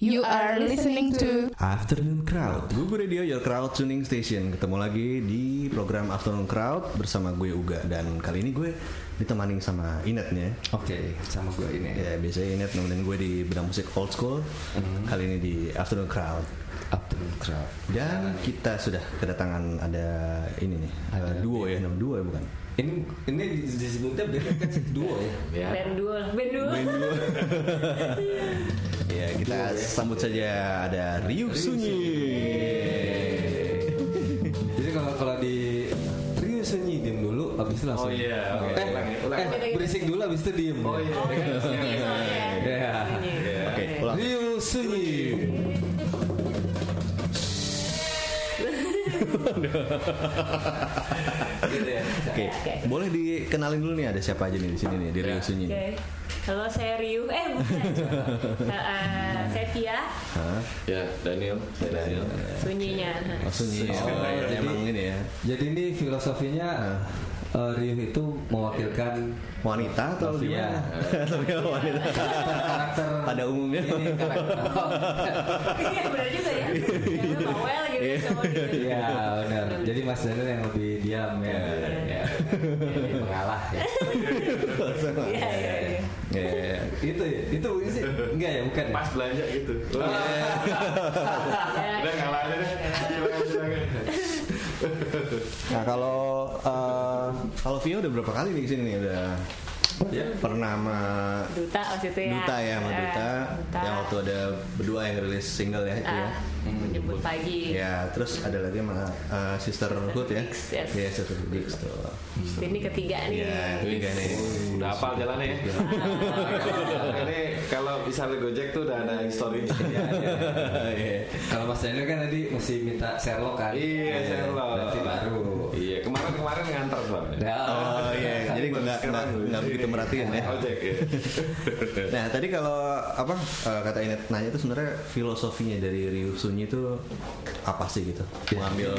You are listening to Afternoon Crowd. Google Radio Your Crowd Tuning Station. Ketemu lagi di program Afternoon Crowd Bersama gue Uga. Dan kali ini gue ditemani sama Inetnya Oke, sama gue ini. Ya biasanya Inet nemenin gue di bidang musik old school. Kali ini di Afternoon Crowd. Afternoon Crowd. Dan kita sudah kedatangan ada ini nih ada duo ya, nama duo ya bukan? Ini ini disebutnya band duo ya. Band duo band duo. Band duo Ya kita sambut saja ada Ryuk Sunyi Jadi kalau kalau di Rio Sunyi diem dulu, abis itu langsung. Oh iya, oke. Eh, Ulangi, ulangi. eh, berisik dulu, abis itu diem. Oh iya. Oh, sunyi soalnya. Iya. Sunyi. Oke, ulang. Rio Sunyi. Gitu ya. Oke, Oke. boleh dikenalin dulu nih ada siapa aja nih di sini nih di Ryuk Sunyi Oke. Halo, saya Riu. Eh, bukan. Eh, saya Via, Hah? Ya, Daniel, saya Daniel. sunyinya. Oh, Sunyi Oh, ya, jadi- emang ini ya Jadi ini filosofinya eh, Rio itu mewakilkan wanita atau gimana? Novia wanita karakter pada umumnya. Ini karakter. Iya, benar juga ya. Bawel. Iya benar. Jadi Mas Daniel yang lebih diam ya. ya. Jadi mengalah ya. Iya, iya, iya. Ya, ya, ya. Itu ya. Itu sih enggak ya bukan. ya? Pas belanja gitu. Iya. Udah ngalah aja deh. Nah kalau eh, kalau Vio udah berapa kali nih ke sini nih udah Ya. pernah sama Duta waktu itu ya. Duta ya sama Eh, Duta, Duta. yang waktu ada berdua yang rilis single ya itu ya. Ah, menjemput pagi. Ya terus ada lagi sama eh, Sisterhood ya. Dix, yes. Iya Sisterhood Dix tuh. Ini ketiga nih. Iya ketiga nih. Udah hafal jalannya ya. Ini kalau misalnya Gojek tuh udah ada historinya. Iya. Kalau Mas Daniel kan tadi mesti minta Sherlock kan. Iya, Sherlock. Berarti baru. Iya, kemarin-kemarin ngantar soalnya. Ya. Oh iya, jadi nggak nggak nggak begitu merhatiin ya. Ojek ya. Nah tadi kalau apa eh, kata Inet nanya itu sebenarnya filosofinya dari Ryu Sunyi itu apa sih gitu? Mengambil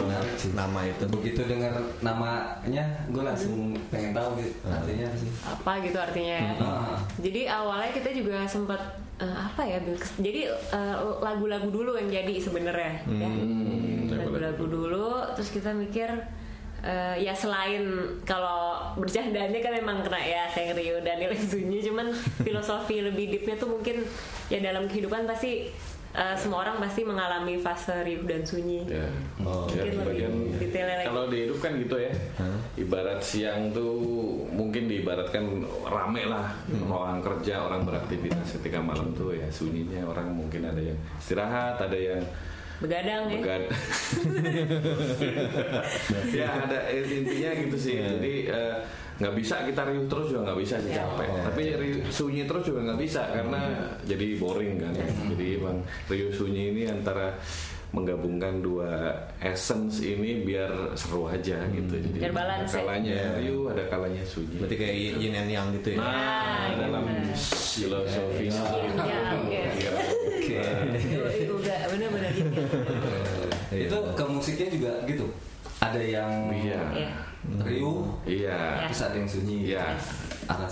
nama itu. Begitu dengar namanya, gue langsung pengen tahu gitu. Artinya apa sih? Apa gitu artinya? Ah. Jadi awalnya kita juga sempat eh, apa ya? Jadi eh, lagu-lagu dulu yang jadi sebenarnya. ya. Lagu-lagu dulu, terus kita mikir eh, ya selain kalau bercandanya kan emang kena ya saya Rio Daniel yang sunyi, cuman filosofi lebih deepnya tuh mungkin ya dalam kehidupan pasti eh, semua orang pasti mengalami fase Rio dan sunyi. Ya. Oh, Ya, Mungkin lebih bagian detailnya lagi. kalau di hidup kan gitu ya. Ibarat siang tuh mungkin diibaratkan rame lah orang kerja, orang beraktivitas ketika malam tuh ya sunyinya orang mungkin ada yang istirahat, ada yang Begadang ya. Begad. ya ada intinya gitu sih. Jadi eh, nggak bisa kita riuh terus juga nggak bisa sih Ya. capek. Tapi riuh sunyi terus juga nggak bisa karena jadi boring kan. Jadi bang riuh sunyi ini antara menggabungkan dua essence ini biar seru aja gitu. Jadi Biar ada balance ya. kalanya riuh, ada kalanya sunyi. Berarti kayak yin and yang gitu ya. Nah, Ah, dalam gitu. filosofi Ya. Oke. Yoi, Uga, bener-bener gitu. Itu ke musiknya juga gitu. Ada yang Iya. Iya. riuh, Iya. terus ada yang sunyi. Iya.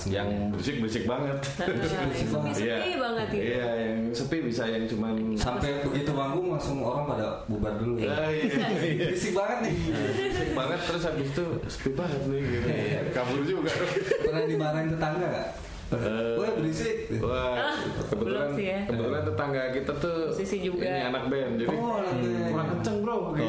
Yang berisik-berisik banget. Sepi Iya. banget gitu. Iya, yang sepi bisa yang cuman sampai begitu manggung langsung orang pada bubar dulu ya. Ah, iya. Berisik banget nih. Berisik banget terus habis itu sepi banget nih gitu. Kabur juga. Pernah dimarahin tetangga gak? Eh, Wah berisik. Wah, kebetulan belum sih ya. kebetulan tetangga kita tuh Musisi juga. ini anak band jadi Oh, anak band. kurang kenceng bro. Gitu.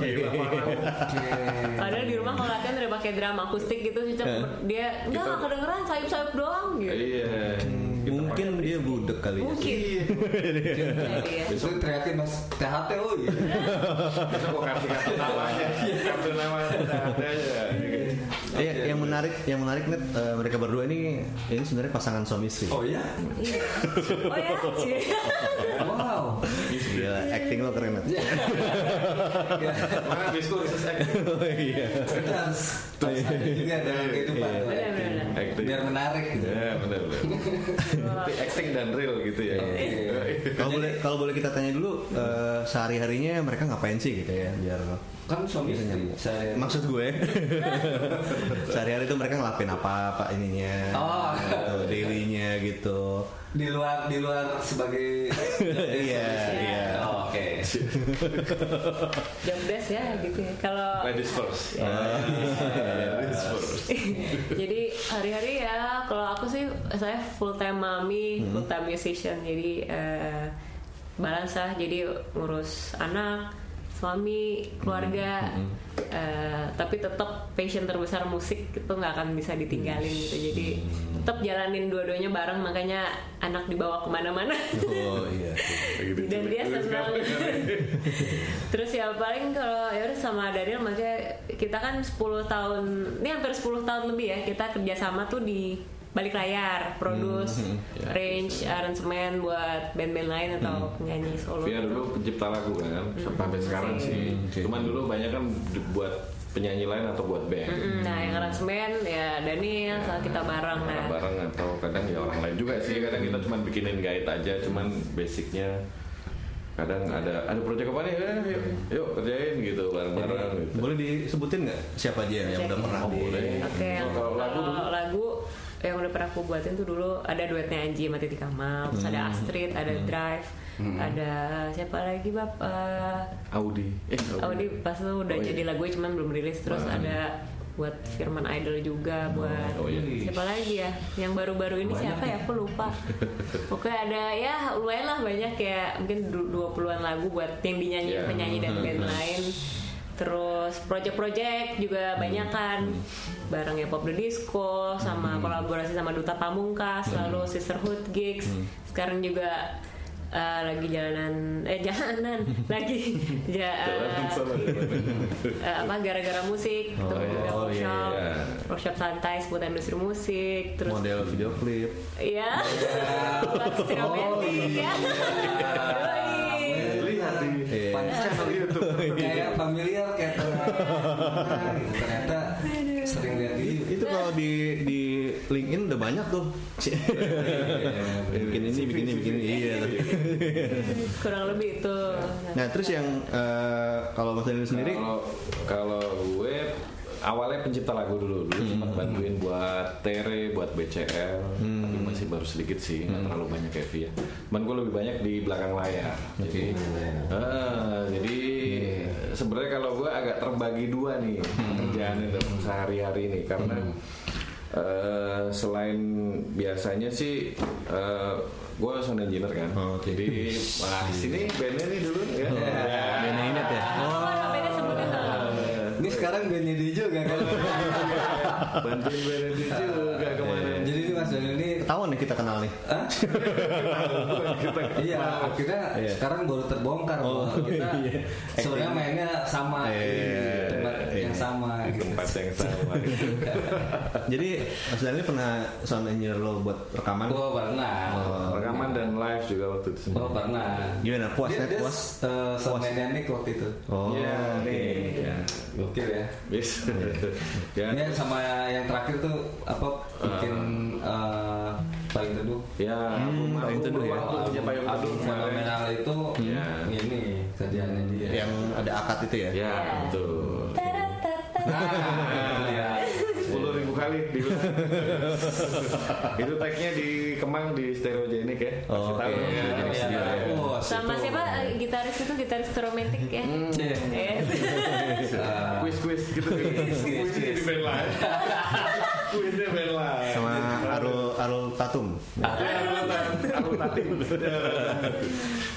Gila, parah. Oke. Padahal di rumah kalau latihan udah pakai drum akustik gitu sih dia enggak enggak kedengeran sayup-sayup doang gitu. Iya. Kita Mungkin dia budek kali ya. Mungkin. Jadi ya. Besok teriakin mas THT oh iya. Bisa gua kasih kartu nama aja. Kartu nama ada aja. Iya, yang menarik, yang menarik net eh, mereka berdua ini ini sebenarnya pasangan suami istri. Oh iya. Iya. Oh ya, Cie. Wow. Gila, acting lo keren net. Mana habis gua reses acting. Oh iya. Kita harus juga dalam kehidupan. Iya. Acting. Biar menarik gitu. Ya benar acting dan real gitu ya. Kalau boleh kalau boleh kita tanya dulu eh, sehari harinya mereka ngapain sih gitu ya biar Kan suami istri. Saya maksud gue sehari-hari itu mereka ngelakuin apa apa ininya Oh. gitu, dailynya gitu di luar di luar sebagai iya iya Oh, oke Job desk ya gitu ya. Kalau Ladies first. Ladies first. jadi hari-hari ya kalau aku sih saya full time mami, Hmm. full time musician. Jadi eh, balance lah. Jadi ngurus anak, suami, keluarga. Hmm. Eh, tapi tetap passion terbesar musik itu nggak akan bisa ditinggalin gitu. Jadi Hmm. tetap jalanin dua-duanya bareng. Makanya anak dibawa ke mana-mana. oh iya dan dia senang terus ya paling kalau ya udah sama Daniel makanya kita kan 10 tahun ini hampir 10 tahun lebih ya kita kerjasama tuh di balik layar produce range aransemen buat band-band lain atau penyanyi solo Via dulu pencipta lagu kan, sampai sekarang sih. Cuman dulu banyak kan buat penyanyi lain atau buat band. Mm, nah yang aransemen ya Daniel sama kita bareng nah bareng atau kadang ya orang lain juga sih. Kadang kita cuma bikinin guide aja cuman basicnya kadang ada ada proyek apa nih? Eh, yuk, yuk kerjain gitu bareng-bareng gitu. boleh disebutin nggak siapa aja yang udah pernah Oh, di boleh. Oke, yang Kalau lagu dulu? kalau lagu yang udah pernah aku buatin tuh dulu ada duetnya Anji sama Titi Kamal, terus ada Astrid, ada Drive, ada siapa lagi bab Eh, Audi. Eh Audi. Pas itu udah Oh, iya. jadi lagunya cuman belum rilis, terus ada buat Firman Idol juga buat oh, iya. siapa lagi ya? Yang baru-baru ini siapa ya? aku lupa. Pokoknya ada ya lumayan lah banyak ya. Mungkin du- 20-an lagu buat yang dinyanyi Iya. penyanyi dan band lain terus project-project juga banyak kan. Bareng ya Pop the Disco sama kolaborasi sama Duta Pamungkas lalu Sisterhood Gigs. Sekarang juga eh, lagi jalanan eh jalanan. Lagi ja, sama eh, apa gara-gara musik Oh, terus juga iya. workshop. iya. workshop santai seputar industri musik terus model video klip. Iya. Buat romantis ya Yoi. Lihat nih Iya. pantesan kayak familiar kayak gitu. ternyata sering lihat di itu kalau di di LinkedIn udah banyak tuh. Bikin ini bikin ini bikin ini. Iya. Kurang lebih itu. Nah terus yang eh, kalau Mas Daniel sendiri? Kalau kalau gue awalnya pencipta lagu dulu dulu sempat bantuin buat Tere, buat BCL, tapi masih baru sedikit sih, nggak terlalu banyak kayak Via. Cuman gue lebih banyak di belakang layar. Jadi, ah, jadi sebenarnya kalau gue agak terbagi dua nih kerjaan dalam sehari-hari ini karena eh, selain biasanya sih eh, gue sound engineer kan, Oh, oke. jadi wah sini bandnya nih dulu ya. Bena Inet ya apa sekarang bandnya dia juga kan bantuin Benedict juga ke mana jadi ini mas Daniel ini ketahuan nih kita kenal nih Hah? iya akhirnya Iya. sekarang baru terbongkar Oh, bahwa kita iya. sebenarnya mainnya sama Iya, di tempat iya. yang sama gitu. tempat yang sama jadi Mas Daniel pernah sound engineer lo buat rekaman oh pernah rekaman dan live juga waktu itu oh pernah Gimana, puas, dia, Net? dia Puas? eh, soundman-nya Nick waktu itu oh Iya. Ya. Gokil ya. Yes ya. Ini sama yang terakhir tuh apa bikin eh, payung teduh. Ya Hmm, Payung Teduh ya. album fenomenal itu Iya. ini kerjaannya dia. Yang ada akad itu ya? Ya betul. Nah, ya. Kali diulang itu tagnya di Kemang di Stereogenic ya Oh, oke. Ya, ya. Ya. Oh, sama situ. siapa eh, gitaris itu gitaris romantik ya Iya. Yes. Ah. kuis kuis gitu kuisnya di band lain kuisnya band lain sama Arul Arul Tatum aku tadi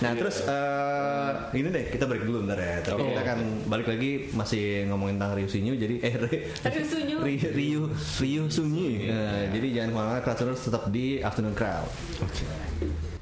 Nah terus eh, ini deh kita break dulu bentar ya. Tapi kita akan balik lagi masih ngomongin tentang Ryu Sunyu. Jadi eh Ryu Sunyu. Ryu Ryu Sunyu. Nah, jadi jangan ke mana-mana. Crowdtuners tetap di Afternoon Crowd. Seperti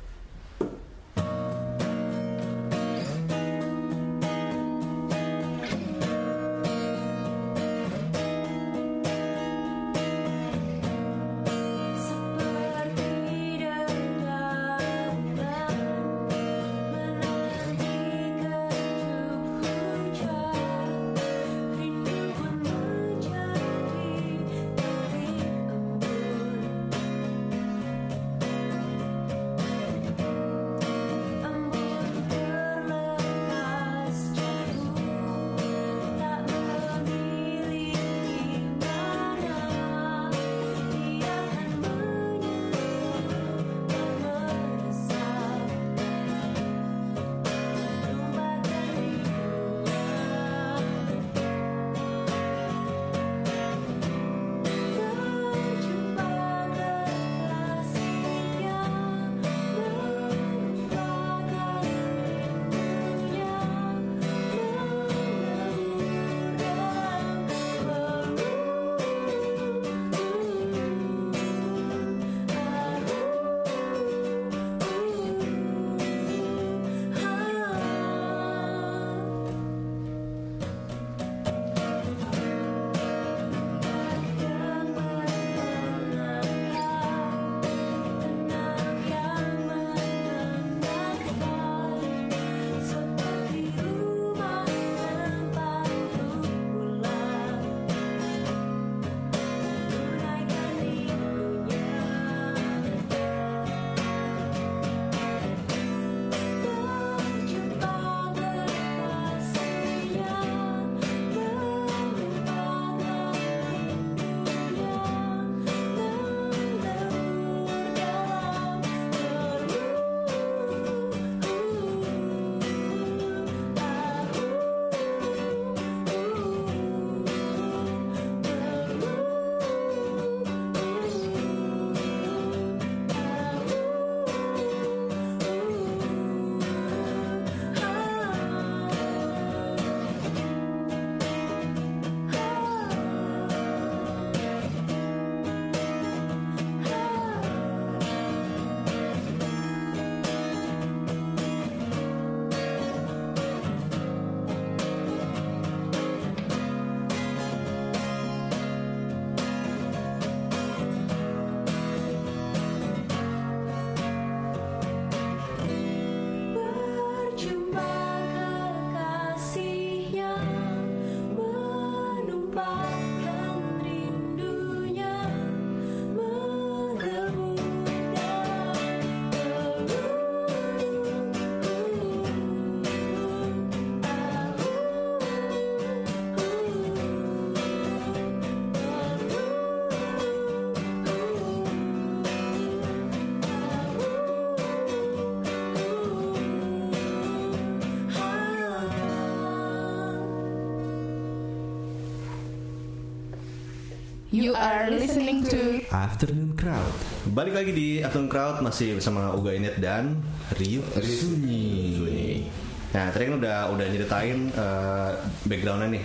You are listening to Afternoon Crowd. Balik lagi di Afternoon Crowd masih bersama Uga Inet dan Ryu Sunyi. Nah, tadi kan udah udah nyeritain eh, backgroundnya nih.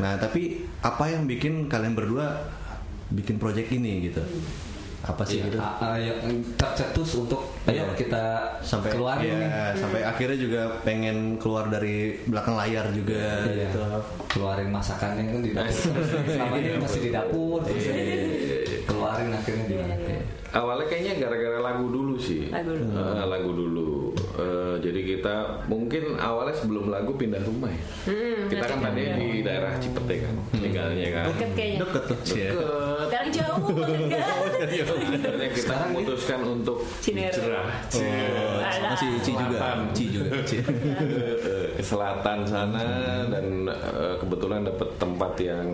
Nah, tapi apa yang bikin kalian berdua bikin project ini gitu? Apa sih Iya, gitu? a- a- yang tercetus untuk ayo Iya. kita Sampai keluar ya, nih sampai akhirnya juga pengen keluar dari belakang layar juga Iya. gitu. keluarin masakannya kan di dapur selama ini masih di dapur terus keluarin akhirnya di Awalnya kayaknya gara-gara lagu dulu sih. Lagu dulu. Eh, lagu dulu. Eh, jadi kita mungkin awalnya sebelum lagu pindah rumah ya. kita kan tadi di daerah Cipete kan, tinggalnya kan. Deket kayaknya. Deket tuh. Cie. Deket. Sekarang jauh banget kan? Akhirnya kita memutuskan untuk hijrah Oh, masih Ci juga. Selatan. Ci juga. Eh, ke selatan sana dan eh, kebetulan dapet tempat yang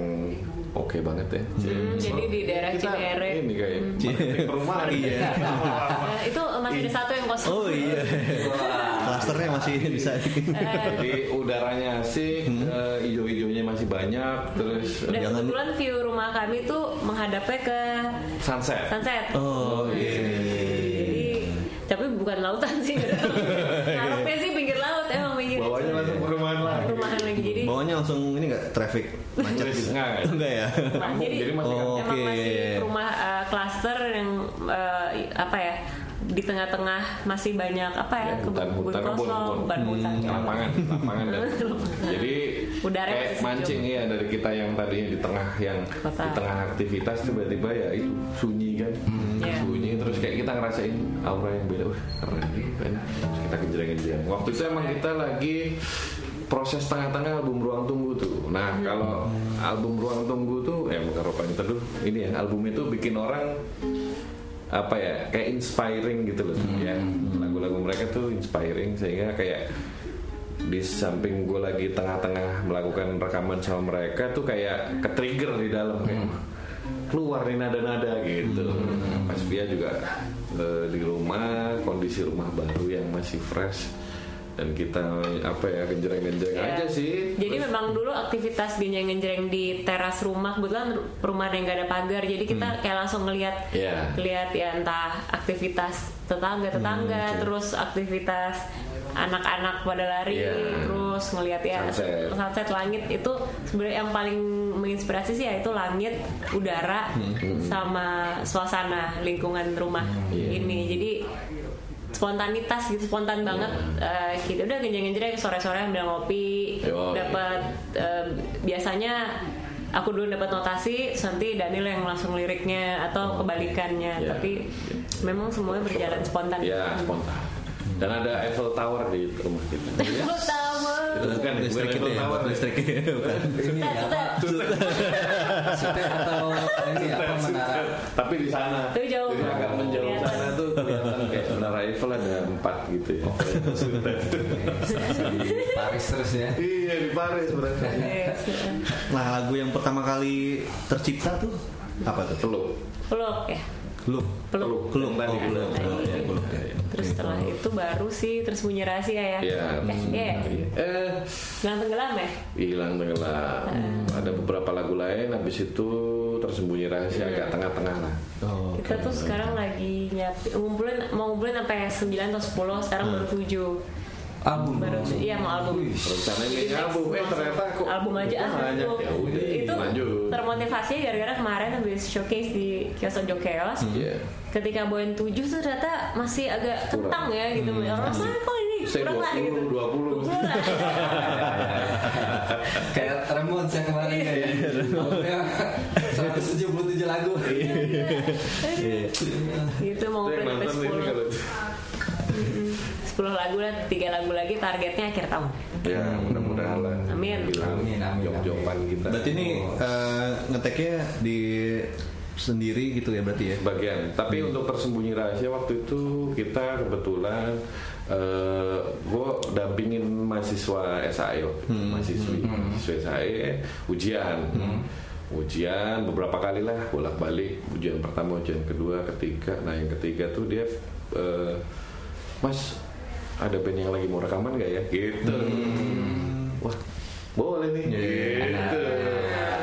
oke banget ya. Hmm, jadi di daerah Cinere. Ini kayak marketing perumahan. Iya. Eh, itu masih ada satu yang kosong. Oh iya. Klasternya masih bisa. Jadi udaranya asik, eh, hijau-hijaunya masih banyak, terus eh, Dan Jangan- kebetulan view rumah kami tuh menghadapnya ke sunset. sunset. Oh iya. Jadi, tapi bukan lautan sih. traffic macet gitu? Enggak, enggak. Enggak ya? Jadi, jadi masih Oh, emang oke. masih rumah eh, klaster yang eh, apa ya di tengah-tengah masih banyak apa ya Ya, kebun-kebun hutan-hutan, kebun, kosong, kebun. kebun hutan. lapangan, lapangan dan jadi Udaranya kayak mancing ya dari kita yang tadinya di tengah yang Kota. di tengah aktivitas tiba-tiba ya itu sunyi kan, Iya. sunyi terus kayak kita ngerasain aura yang beda, wah keren gitu kan, terus kita kejereng-kejereng. Waktu itu emang kita lagi proses tengah-tengah album Ruang Tunggu tuh. Nah kalau album Ruang Tunggu tuh, ya bukan Inter dulu, ini ya album itu bikin orang apa ya kayak inspiring gitu loh ya. Lagu-lagu mereka tuh inspiring sehingga kayak di samping gue lagi tengah-tengah melakukan rekaman sama mereka tuh kayak ke trigger di dalam kayak keluar nih nada-nada gitu. Pas dia juga eh, di rumah kondisi rumah baru yang masih fresh dan kita apa ya genjreng-genjreng Ya. aja sih Jadi memang dulu aktivitas genjreng-genjreng di teras rumah kebetulan rumah yang gak ada pagar jadi kita kayak langsung ngelihat Iya. lihat ya entah aktivitas tetangga-tetangga terus aktivitas anak-anak pada lari Iya. terus ngelihat ya Sunset. sunset langit itu sebenarnya yang paling menginspirasi sih ya itu langit udara sama suasana lingkungan rumah ini jadi spontanitas gitu spontan banget. Eh, kita udah genjeng-genjreng sore-sore ambil ngopi dapat eh, biasanya aku dulu dapat notasi nanti Daniel yang langsung liriknya atau kebalikannya. Iya. tapi memang semuanya berjalan spontan. Ya spontan. Dan ada Eiffel Tower di rumah kita. Aku tahu itu bukan ya, Listrik itu Eiffel ya, Tower buat ya. listrik. Ini ya apa atau ini apa menara? Tapi di sana. Tapi jauh. Agak menjauh. Kelihatan. sana tuh kelihatan Eiffel ada empat gitu ya. Di Paris terus ya. Iya di Paris berarti. Yes. Nah lagu yang pertama kali tercipta tuh apa tuh? peluk. Peluk ya? Peluk. peluk. Peluk. Tadi. Oh, peluk. peluk, ya, peluk, ya, ya. terus setelah itu baru sih terus bunyi rahasia ya? Iya. eh, iya. Eh Hilang tenggelam ya? Hilang tenggelam. Ada beberapa lagu lain habis itu tersembunyi rahasia agak tengah-tengah lah. Oh, kita tuh sekarang lagi nyapi ngumpulin mau ngumpulin sampai 9 atau 10 sekarang baru 7 album. Baru iya mau album. Rencana ini album. Eh ternyata kok album aja ah, banyak. Album. ya udah itu lanjut. termotivasi gara-gara kemarin habis showcase di kios Ojo Chaos. Iya. ketika Boen 7 tuh ternyata masih agak kentang ya gitu. Orang mana kok ini kurang lah gitu 20 20 Kurang. kayak Ramones yang kemarin kayak albumnya 177 lagu. Gitu mau sampai kalau 10 10 lagu lah 3 lagu lagi targetnya akhir tahun. Ya mudah-mudahan lah. Amin. Bilang Amin, amin, jok-jokan kita. Berarti ini eh, ngeteknya di sendiri gitu ya berarti ya? sebagian. Tapi untuk tersembunyi rahasia waktu itu kita kebetulan eh gue dampingin mahasiswa SAE waktu itu, mahasiswi mahasiswa SAE ujian ujian beberapa kali lah bolak balik ujian pertama ujian kedua ketiga. Nah yang ketiga tuh dia eh, mas ada band yang lagi mau rekaman gak ya? Gitu. Wah boleh nih. Gitu.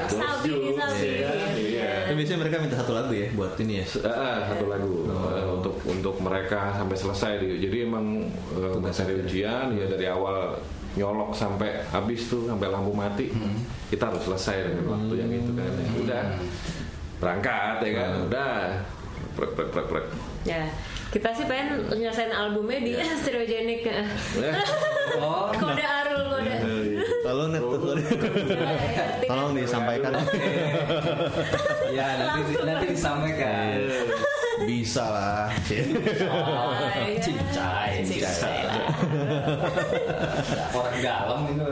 Terus Salty. Jux, sapi. ya biasanya mereka minta satu lagu ya buat ini ya. Ah, satu lagu. Eh, untuk untuk mereka sampai selesai jadi emang uh, dari ujian ya dari awal nyolok sampai habis tuh sampai lampu mati kita harus selesai dengan waktu yang itu kan ya, udah berangkat ya kan udah prek prek prek prek Ya, kita sih pengen nyelesain albumnya di Stereogenic. Eh, Oh, kode Arul kode. Tolong net tuh. Tolong disampaikan. ya nanti nanti disampaikan. Bisa lah. Iya. cincai, cincai lah. Orang dalam itu.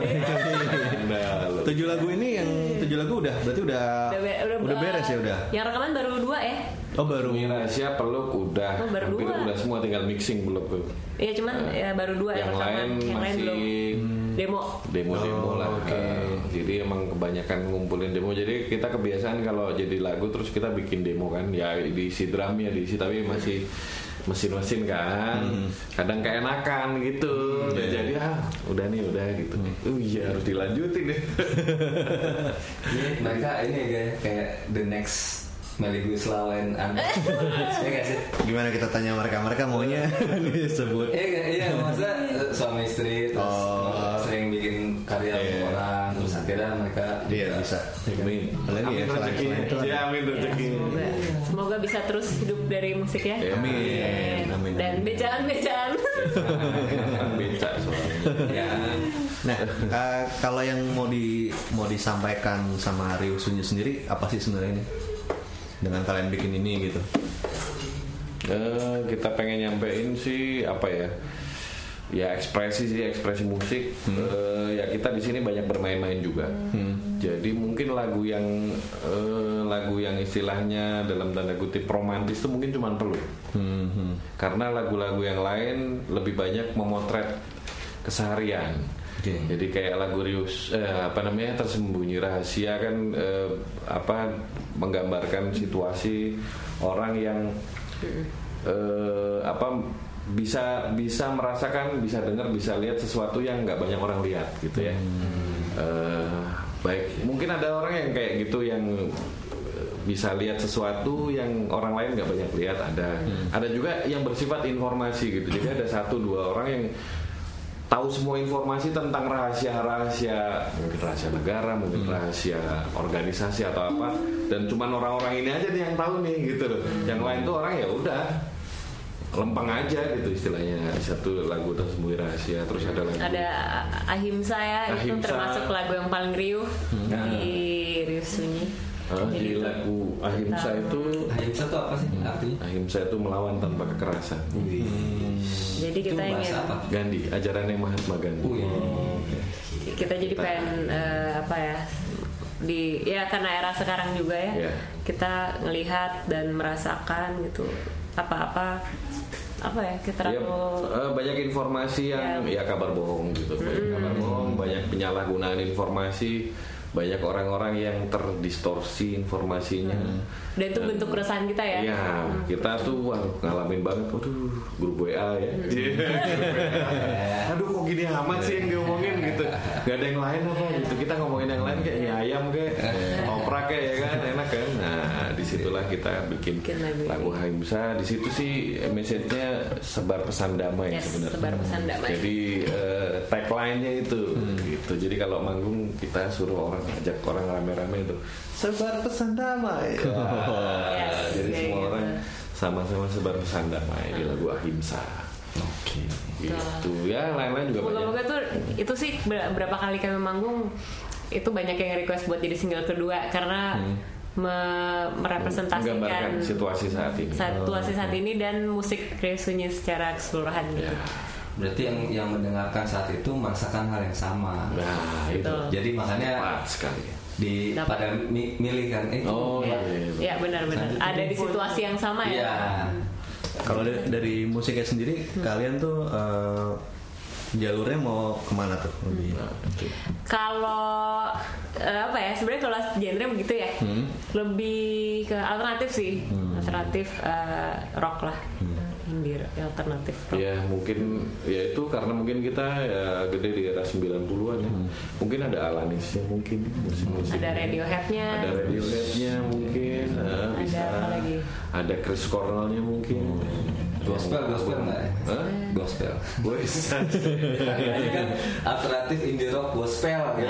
nah. Tujuh lagu ini yang tujuh lagu udah berarti udah Udah, be- udah beres ya udah. Yang rekaman baru dua ya. Oh baru. Bumi rahasia peluk udah Oh, baru hampir dua. udah semua tinggal mixing belum tuh Iya cuman ya baru dua yang rekaman. lain yang lain masih belum. Demo. demo-demo Oh, lah. oke. Eh, jadi emang kebanyakan ngumpulin demo. Jadi kita kebiasaan kalau jadi lagu terus kita bikin demo kan, ya diisi drumnya diisi tapi masih mesin-mesin kan. Hmm. Kadang keenakan gitu. Iya. Ya, jadi ah udah nih udah gitu. Oh iya harus dilanjutin deh. Ini mereka ini kayak kayak the next. Iya gak sih? Gimana kita tanya mereka mereka maunya disebut. Iya, iya, maksudnya eh, suami istri terus Oh. sering bikin karya untuk Iya. orang, terus akhirnya mereka Iya bisa. Amin. Ya, Amin rezeki. selain itu ada- Ya amin rezeki. Semoga, bisa terus hidup dari musik ya. Ya, Amin. Amin. Dan amin. becaan-becaan. Becak soalnya. ya Nah, eh, kalau yang mau di mau disampaikan sama Rio Sunyi sendiri apa sih sebenarnya ini? Dengan kalian bikin ini gitu. Eh, kita pengen nyampein sih apa ya? Ya ekspresi sih ekspresi musik. Eh, ya kita di sini banyak bermain-main juga. Jadi mungkin lagu yang eh, lagu yang istilahnya dalam tanda kutip romantis itu mungkin cuma perlu. Hmm, hmm. Karena lagu-lagu yang lain lebih banyak memotret keseharian. Oke. Jadi kayak lagu Rius eh, apa namanya tersembunyi rahasia kan eh, apa menggambarkan situasi orang yang eh, apa bisa bisa merasakan bisa dengar bisa lihat sesuatu yang nggak banyak orang lihat gitu ya. Eh, baik. Mungkin ada orang yang kayak gitu yang eh, bisa lihat sesuatu yang orang lain nggak banyak lihat. Ada ada juga yang bersifat informasi gitu. Jadi ada satu dua orang yang tahu semua informasi tentang rahasia-rahasia mungkin rahasia negara mungkin rahasia organisasi atau apa. Dan cuman orang-orang ini aja nih yang tahu nih gitu loh. Yang lain tuh orang ya udah lempeng aja gitu istilahnya satu lagu tersembunyi rahasia terus ada lagi Ada Ahimsa ya, itu Ahimsa. termasuk lagu yang paling riuh di Riuh Sunyi. Eh, di lagu Ahimsa itu Ahimsa itu apa sih artinya? Ahimsa itu melawan tanpa kekerasan Jadi Itu kita bahasa ingin apa? Gandhi ajarannya Mahatma Gandhi Wih. kita jadi pengen eh, apa ya di ya karena era sekarang juga ya Iya. kita ngelihat dan merasakan gitu apa-apa apa ya kita Ya, terlalu eh, banyak informasi yang ya, kabar bohong gitu, banyak kabar bohong, banyak penyalahgunaan informasi, banyak orang-orang yang terdistorsi informasinya. dan itu bentuk keresahan kita ya. Iya, kita tuh wah, ngalamin banget, waduh, grup WA ya. Aduh, kok gini amat sih yang diomongin gitu. Gak ada yang lain apa gitu. Kita ngomongin yang lain kayak mie ayam kayak oprak kayak ya kan, enak kan. Di situlah kita bikin Bikin lagu lagu Haimsa. Di situ sih message-nya sebar pesan damai Yes, sebenarnya. sebar pesan damai. Jadi eh, tagline-nya itu gitu. Jadi kalau manggung kita suruh orang ajak orang rame-rame itu sebar pesan damai. Wah, Yes, jadi kayak semua gitu. orang sama-sama sebar pesan damai di lagu Ahimsa. Oke. Gitu ya, lain-lain juga banyak. moga-moga tuh itu sih ber- berapa kali kami manggung itu banyak yang request buat jadi single kedua karena me- merepresentasikan Menggambarkan situasi saat ini. situasi saat ini dan musik Sunyi secara keseluruhan gitu. Ya. Berarti yang yang mendengarkan saat itu merasakan hal yang sama. Nah, itu Betul. Jadi makanya tepat sekali. di Dapat. pada mi- milih kan eh, Oh, Ya, iya, iya. ya benar-benar Satu ada di situasi yang sama ya. Iya. Kalau dari, dari musiknya sendiri kalian tuh eh, jalurnya mau ke mana tuh lebih? Kalau eh, apa ya sebenarnya kalau genre begitu ya lebih ke alternatif sih alternatif eh, rock lah indie alternatif rock. Ya mungkin ya itu karena mungkin kita ya gede di era 90-an ya. Mungkin ada Alanisnya mungkin musik-musik. ada Radiohead-nya Ada Radiohead-nya mungkin. nah, Ada bisa. apa lagi? Ada Chris Cornell-nya mungkin. Gospel, gospel nggak? ya? Gospel. Ini kan alternatif indie rock gospel gitu.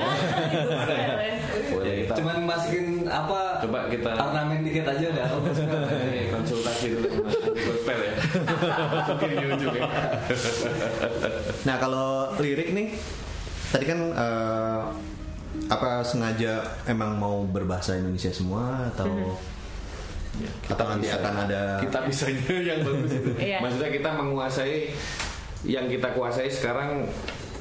Boleh Ya, kita Cuman masukin apa? Coba kita- ornamen dikit aja udah. Gospel. Konsultasi dulu sama Gospel ya. Mungkin di ujung ya. Nah kalau lirik nih, tadi kan eh, apa sengaja emang mau berbahasa Indonesia semua atau atau nanti bisa. akan ada kita bisanya yang bagus itu. Iya. Maksudnya kita menguasai yang kita kuasai sekarang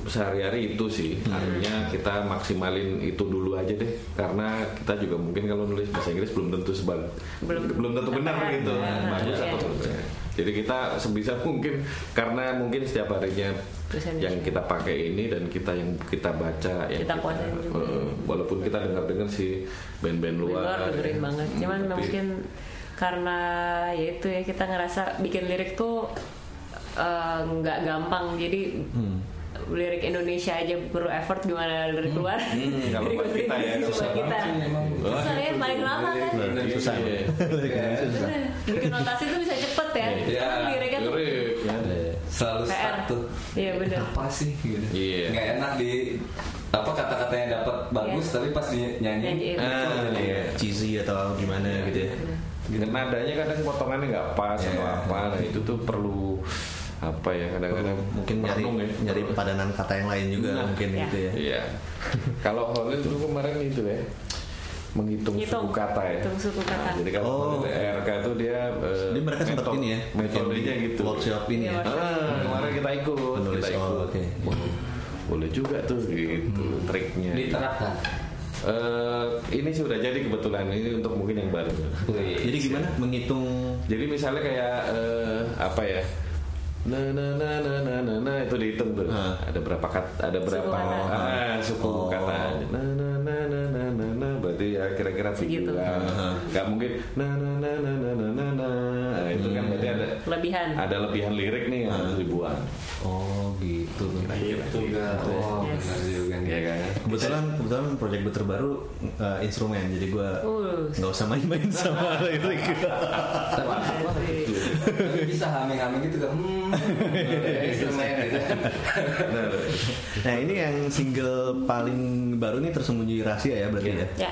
sehari-hari itu sih. Artinya kita maksimalin itu dulu aja deh. Karena kita juga mungkin kalau nulis bahasa Inggris belum tentu sebal Belum- belum, tentu benar gitu. Bagus Iya. atau berbeda. Jadi kita sebisa mungkin karena mungkin setiap harinya Tulisan yang kita pakai ini dan kita yang kita baca yang Kita juga. eh, walaupun kita dengar-dengar si band-band luar, luar dengerin banget cuman Tapi- mungkin karena ya itu ya kita ngerasa bikin lirik tuh eh, nggak gampang jadi lirik Indonesia aja perlu effort gimana lirik luar Hmm, kalau Lirik kita ya, susah kita susah ya paling lama kan susah. Iya. Bener. bikin notasi tuh bisa cepet ya Iya. Tapi liriknya tuh Lirik, ya. Selalu PR. tuh. Iya, bener. Apa sih gitu. Iya. Nggak enak di apa kata-katanya dapat bagus Iya. tapi pas nyanyi Nyanyiin. Ah, iya. cheesy atau gimana gitu ya. Dan nadanya kadang potongannya nggak pas Iya. atau apa, nah itu tuh perlu apa ya kadang-kadang Mungkin nyari ya. nyari padanan kata yang lain juga Nah, mungkin iya. gitu ya. Iya. Kalau Holil dulu kemarin itu ya menghitung Ngitung. suku kata ya. Hitung suku kata. Nah, jadi kalau Oh. RK itu dia eh, Jadi mereka sempat ini ya, metodenya gitu. workshop ini ya. Iya, Ah, kemarin kita ikut, Menulis, kita ikut. oh, oke. Wah, Boleh juga tuh gitu triknya. diterapkan. Eh, ini sih udah jadi kebetulan ini untuk mungkin yang baru. Jadi gimana menghitung Jadi misalnya kayak eh, apa ya? Na na na na na na, na itu dihitung tuh. Ah. Ada berapa kata? Ada berapa? kata. Ah, suku Oh. kata. Na na na na na na na. Berarti ya kira-kira Segitu. tujuan. Ah. Nggak mungkin na na na na na na na na. Nah, itu kan berarti ada Lebihan. ada lebihan lirik nih yang harus dibuang. Oh gitu. Itu enggak. Oh, Yes. Ya kan? Kebetulan kebetulan proyek gue terbaru eh, instrumen jadi gue Uh. nggak usah main-main sama. Tapi bisa haming-haming gitu kan. Hmm. Instrumen gitu. Nah, Nah ini yang single paling baru nih tersembunyi rahasia ya berarti ya. ya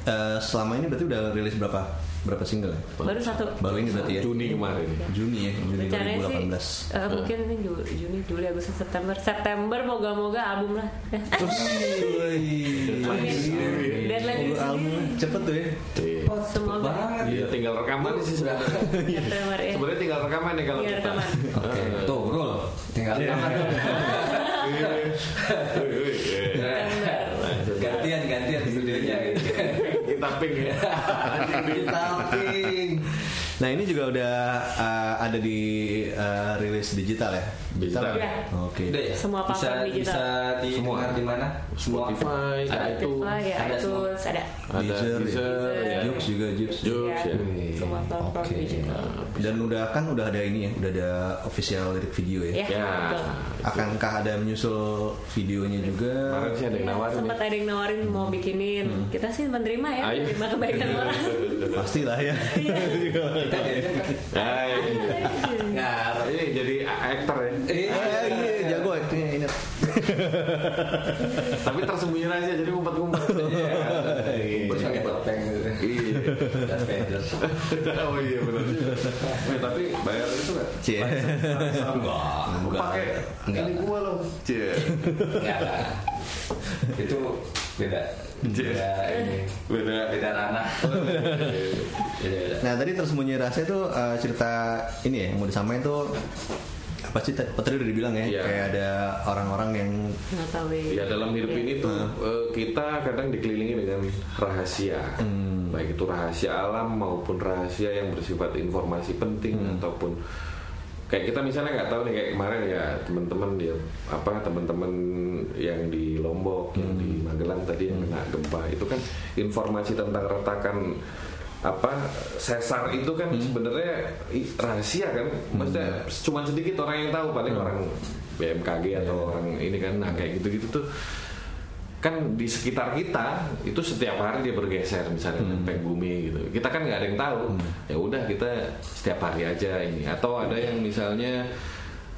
Eh, selama ini berarti udah rilis berapa berapa single ya? baru satu Baru ini berarti ya. Juni kemarin. Juni ya, Juni rencananya sih 2018. eh, mungkin ini Ju- Juni Juli Agustus September September moga-moga album lah Ya. Deadline Oh, album cepet tuh ya. Iya. semoga Banget. Iya, tinggal rekaman sih sebenarnya. September ya Sebenarnya tinggal rekaman nih kalau Iya, kita. rekaman. Oke, tuh roll. Tinggal tangan. gantian gantian studionya gitu. Kita ping ya. Kita ping. Nah ini juga udah uh, ada di uh, rilis digital ya. Digital. Iya. Oke. Udah ya? Semua bisa, platform digital. Bisa didengar di mana? Semua. Spotify, Ada itu. Ya Ada semua. iTunes ada Ada Deezer, Deezer, ya. ya. Jux juga Jux. Jux ya. ya. semua platform Oke. digital Dan udah kan udah ada ini ya, udah ada official lirik video ya. ya, Ya. Akankah ada menyusul videonya juga? Kemarin sih ada yang Iya, nawarin sempat ya. ada yang nawarin mau bikinin kita sih menerima ya Ayo. menerima kebaikan orang Pastilah ya. Kita diajak kan? Nah, ini. Ngarep. Ini jadi aktor ya. Eh, Eh, iya, jago aktingnya ini. Tapi tersembunyi rahasia jadi ngumpet-ngumpet. Terus pakai topeng gitu. Iya. Oh iya benar. Eh, tapi bayar itu nggak? Cie. Enggak. Pakai Enggak. ini gua loh. Cie. Enggak. Itu beda. Beda ini. Beda. Beda ranah. Nah tadi tersembunyi rahasia itu uh, cerita ini ya yang mau disampaikan tuh apa sih tadi tadi udah dibilang ya Iya. kayak ada orang-orang yang nggak tahu Ya dalam hidup ini tuh eh, kita kadang dikelilingi dengan rahasia, baik itu rahasia alam maupun rahasia yang bersifat informasi penting ataupun kayak kita misalnya nggak tahu nih kayak kemarin ya teman-teman dia apa teman-teman yang di Lombok, yang di Magelang tadi yang kena gempa. Itu kan informasi tentang retakan apa sesar itu kan sebenarnya i- rahasia kan? Maksudnya cuma sedikit orang yang tahu paling orang BMKG atau orang ini kan nah kayak gitu-gitu tuh. Kan di sekitar kita itu setiap hari dia bergeser misalnya lempeng bumi gitu. Kita kan nggak ada yang tahu. Ya udah kita setiap hari aja ini. Atau ada yang misalnya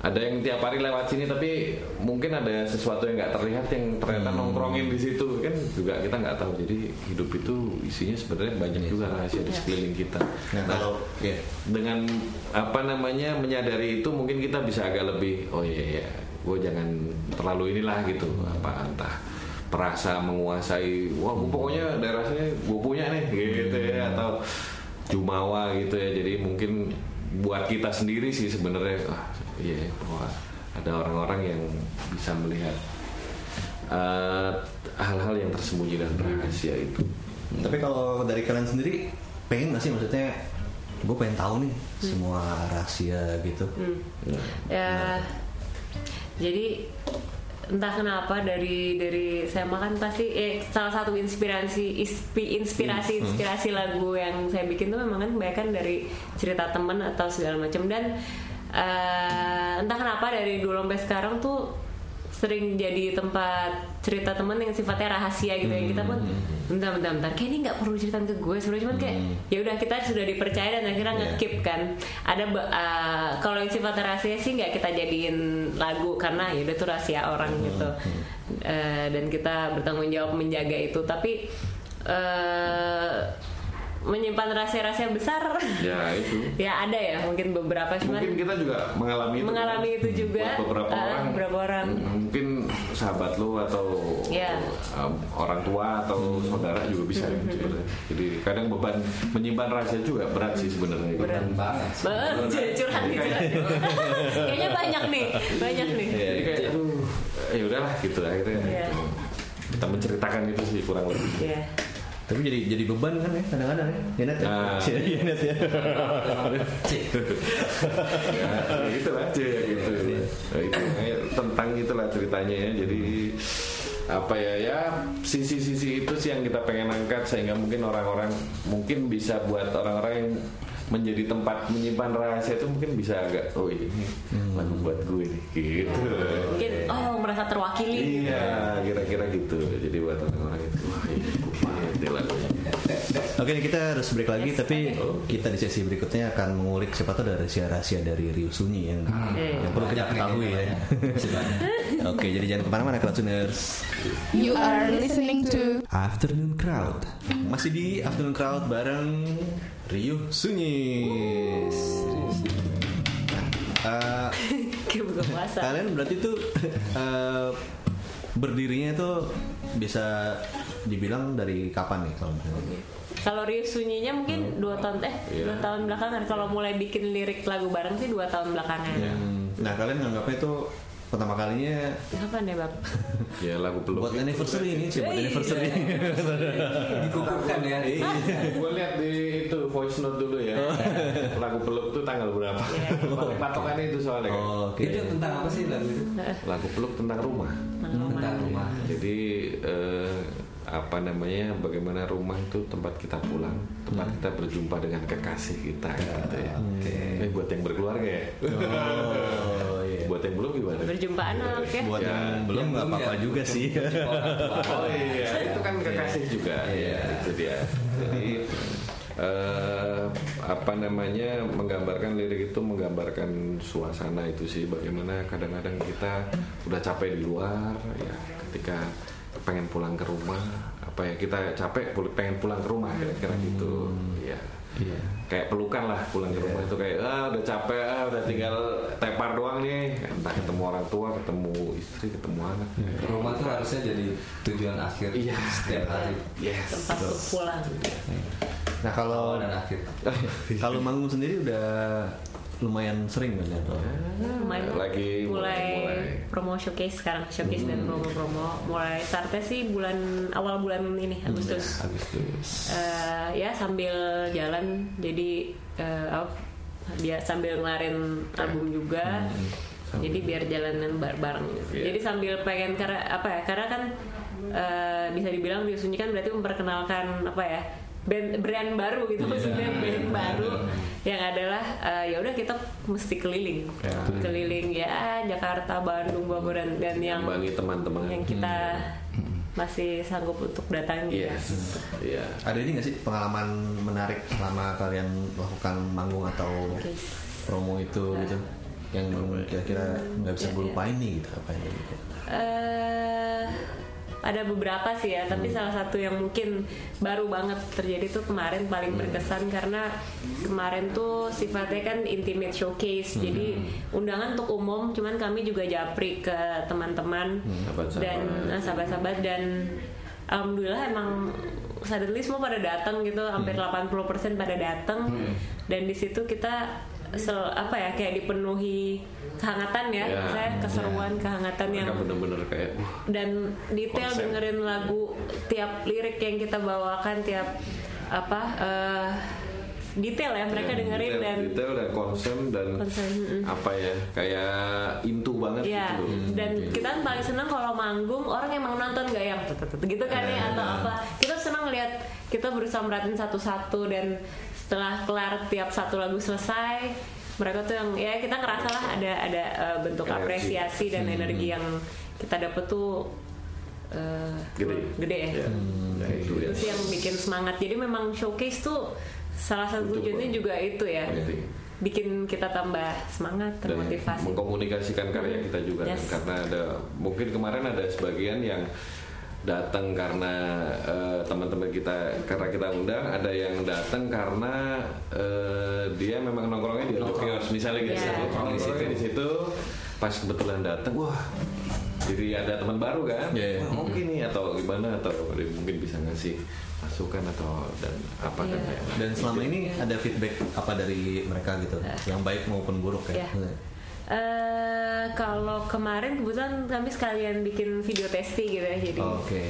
ada yang tiap hari lewat sini tapi mungkin ada sesuatu yang nggak terlihat yang ternyata nongkrongin di situ. Kan juga kita nggak tahu. Jadi hidup itu isinya sebenarnya banyak juga rahasia di sekeliling kita. Nah, kalau ya dengan apa namanya menyadari itu mungkin kita bisa agak lebih oh iya iya. Gue jangan terlalu inilah gitu. Apa entah perasa menguasai wah gua pokoknya daerah sini gue punya nih gitu ya atau jumawa gitu ya. Jadi mungkin buat kita sendiri sih sebenarnya ah, iya bahwa ada orang-orang yang bisa melihat eh, hal-hal yang tersembunyi dan rahasia itu. Tapi kalau dari kalian sendiri pengen gak sih? Maksudnya gue pengen tahu nih semua rahasia gitu. ya jadi entah kenapa dari dari saya makan pasti eh, salah satu inspirasi ispi- inspirasi inspirasi lagu yang saya bikin tuh memang kan kebanyakan dari cerita temen atau segala macam. Dan eh, entah kenapa dari dulu sampai sekarang tuh sering jadi tempat cerita temen yang sifatnya rahasia gitu ya. Kita pun bentar bentar bentar. Kayak ini nggak perlu ceritain ke gue sebenarnya cuman kayak ya udah kita sudah dipercaya dan akhirnya nge-keep kan. Ada uh, kalau yang sifatnya rahasia sih nggak kita jadiin lagu karena ya udah itu rahasia orang gitu. Uh, dan kita bertanggung jawab menjaga itu. Tapi uh, menyimpan rahasia-rahasia besar ya itu ya ada ya mungkin beberapa cuman mungkin kita juga mengalami itu mengalami kan? itu juga Buat beberapa uh, orang beberapa orang mungkin sahabat lu atau Ya. um, orang tua atau saudara juga bisa Hmm, sebenarnya jadi kadang beban menyimpan rahasia juga berat sih sebenarnya Berat. banget Banget, curhat nih curhat. Kayaknya banyak nih, banyak nih. jadi kayak aduh ya udahlah gitu akhirnya Iya. kita menceritakan itu sih kurang lebih Iya. Tapi jadi jadi beban kan ya kadang-kadang ya. Ya Nat ya. Nah. Iya Nat ya. ya gitu aja ya gitu Nah, itu kayak tentang itulah ceritanya ya jadi apa ya ya sisi-sisi itu sih yang kita pengen angkat sehingga mungkin orang-orang mungkin bisa buat orang-orang yang menjadi tempat menyimpan rahasia itu mungkin bisa agak oh ini lagu buat gue nih gitu Mungkin oh merasa terwakili. iya kira-kira gitu jadi buat orang-orang itu wah ini ini lagunya Oke nih kita harus break lagi Yes, tapi kita di sesi berikutnya akan mengulik siapa tahu ada rahasia-rahasia dari Rio Sunyi yang Hmm. yang perlu kita ketahui ya. Oke jadi jangan ke mana-mana listeners. You are listening to Afternoon Crowd masih di Afternoon Crowd bareng Rio Sunyi. Puasa. kalian berarti tuh eh, berdirinya itu bisa dibilang dari kapan nih kalau misalnya? Kalau Rio sunyinya mungkin dua tahun eh Iya. dua tahun belakangan. Kalau mulai bikin lirik lagu bareng sih dua tahun belakangan. Nah kalian nganggapnya itu pertama kalinya Kapan ya bang? ya lagu peluk buat anniversary ini sih buat Iya. anniversary. dikukuhkan ya. Gue lihat di itu voice note dulu ya. Lagu peluk tuh tanggal berapa? Patokannya itu soalnya kan. Oh, Oke. itu tentang apa sih lagu itu lagu peluk tentang rumah. Tentang rumah. Jadi eh, apa namanya bagaimana rumah itu tempat kita pulang tempat kita berjumpa dengan kekasih kita gitu ya. eh, buat yang berkeluarga ya? Oh iya. buat yang belum gimana? Berjumpa anak ya. Buat Ya, yang belum nggak apa-apa juga sih. Oh iya, itu kan kekasih juga. Iya, itu dia. Jadi eh, apa namanya menggambarkan lirik itu menggambarkan suasana itu sih. Bagaimana kadang-kadang kita udah capek di luar ya ketika pengen pulang ke rumah apa ya kita capek pengen pulang ke rumah kira-kira gitu. Ya Iya. kayak pelukan lah pulang ke rumah itu kayak ah udah capek ah udah tinggal tepar doang nih. Entah ketemu orang tua ketemu istri ketemu anak. Rumah tuh harusnya jadi tujuan akhir Iya. setiap hari. Yes. Tempat untuk pulang. Nah kalau awal dan akhir. kalau manggung sendiri udah lumayan sering kan ya? Lumayan Lagi mulai, mulai- mulai. promo showcase sekarang showcase dan promo-promo mulai startnya sih bulan awal bulan ini Agustus. Agustus Eh, ya sambil jalan jadi eh, apa, dia sambil ngelarin album juga jadi biar jalanan bar- bareng gitu. Iya. jadi sambil pengen karena apa ya karena kan eh, bisa dibilang Rio Sunyi kan berarti memperkenalkan apa ya band brand baru gitu maksudnya band baru yang adalah eh, ya udah kita mesti keliling keliling ya Jakarta Bandung Bogor dan, dan yang Bagi teman-teman. yang kita masih sanggup untuk datangi ya. Yes. Iya. Ada ini nggak sih pengalaman menarik selama kalian melakukan manggung atau Oke. promo itu gitu? Yang kira-kira nggak bisa Iya, gue lupain nih gitu apa ya gitu. eh ada beberapa sih ya, tapi salah satu yang mungkin baru banget terjadi tuh kemarin paling berkesan karena kemarin tuh sifatnya kan intimate showcase, jadi undangan untuk umum, cuman kami juga japri ke teman-teman Sahabat-sahabat. dan eh, sahabat-sahabat dan alhamdulillah emang suddenly semua pada datang gitu, hampir 80% pada datang. Dan di situ kita sel- apa ya kayak dipenuhi kehangatan ya, Ya, saya keseruan kehangatan yang Mereka bener-bener kayak wah, dan detail Konsep. dengerin lagu tiap lirik yang kita bawakan tiap apa eh, detail ya mereka dengerin detail, dan detail dan konsep dan Konsep, mm-mm. apa ya kayak intu banget ya gitu loh. dan kita kan paling senang kalau manggung orang emang nonton gak yang gitu kan ya atau apa. Kita senang lihat kita berusaha merhatiin satu-satu dan setelah kelar tiap satu lagu selesai mereka tuh yang ya kita ngerasa lah ada ada eh, bentuk Energi. apresiasi dan energi yang kita dapet tuh eh, Gede. gede ya Ya, nah, itu ya. itu sih yang bikin semangat jadi memang showcase tuh salah satu Betul, tujuannya Bang. juga itu ya Penting. bikin kita tambah semangat dan termotivasi mengkomunikasikan karya kita juga kan. Yes. karena ada mungkin kemarin ada sebagian yang datang karena eh, teman-teman kita karena kita undang ada yang datang karena eh, dia memang nongkrongnya di Kios misalnya gitu Iya. nongkrong di situ di situ pas kebetulan datang wah jadi ada teman baru kan Iya, iya. Wah, oke nih atau gimana atau mungkin bisa ngasih masukan atau dan apa kan Iya. ya. Dan selama ini ada feedback apa dari mereka gitu, yang baik maupun buruk ya? Ya. Eh, kalau kemarin kebetulan kami sekalian bikin video testing gitu ya jadi Oke.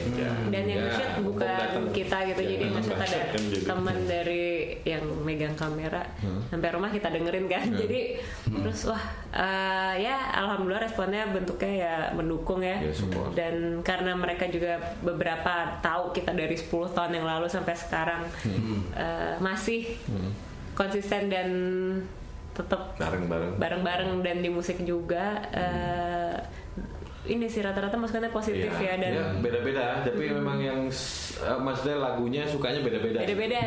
dan yang Ya, nge-shoot mumpung bukan datang. kita gitu Ya, jadi yang nge-shoot ada kan teman dari yang megang kamera sampai rumah kita dengerin kan jadi terus wah eh, ya alhamdulillah responnya bentuknya ya mendukung ya. Ya, support. dan karena mereka juga beberapa tahu kita dari 10 tahun yang lalu sampai sekarang eh, masih konsisten dan tetap bareng-bareng. bareng-bareng dan di musik juga eh, ini sih rata-rata masukannya positif ya, dan ya, beda-beda. Tapi memang yang eh, maksudnya lagunya sukanya beda-beda. Beda-beda.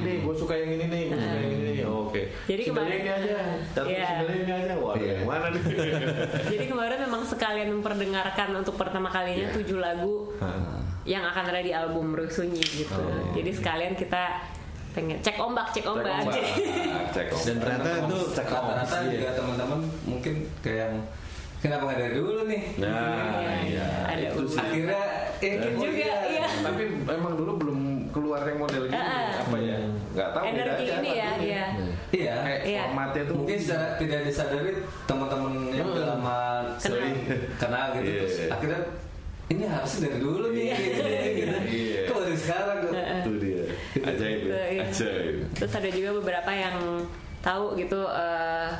gue suka yang ini nih gue suka yang ini nih gue suka yang ini nih. Oh, oke. Jadi kemarin- ini aja Iya. single ini aja. Waduh Iya. yang mana nih? Jadi kemarin memang sekalian memperdengarkan untuk pertama kalinya Iya. tujuh lagu yang akan ada di album Rusunyi gitu. Jadi sekalian kita pengen cek ombak cek cek ombak, ombak. Cek ombak. Dan ternyata itu rata-rata juga teman-teman mungkin kayak yang kenapa nggak dari dulu nih? Nah iya Ada itu sih akhirnya eh Ikut oh juga, iya. iya. tapi emang dulu belum keluar yang model gini apa ya? Nggak tahu energi aja ini ya lagunya. ya iya. Kayak Iya. formatnya tuh mungkin secara tidak disadari teman-teman yang udah lama sering kenal gitu. Iya. terus akhirnya ini harusnya dari dulu nih. Gitu, gitu. Iya. kok dari sekarang itu dia ajaib ya. Iya. ajaib terus ada juga beberapa yang tahu gitu eh,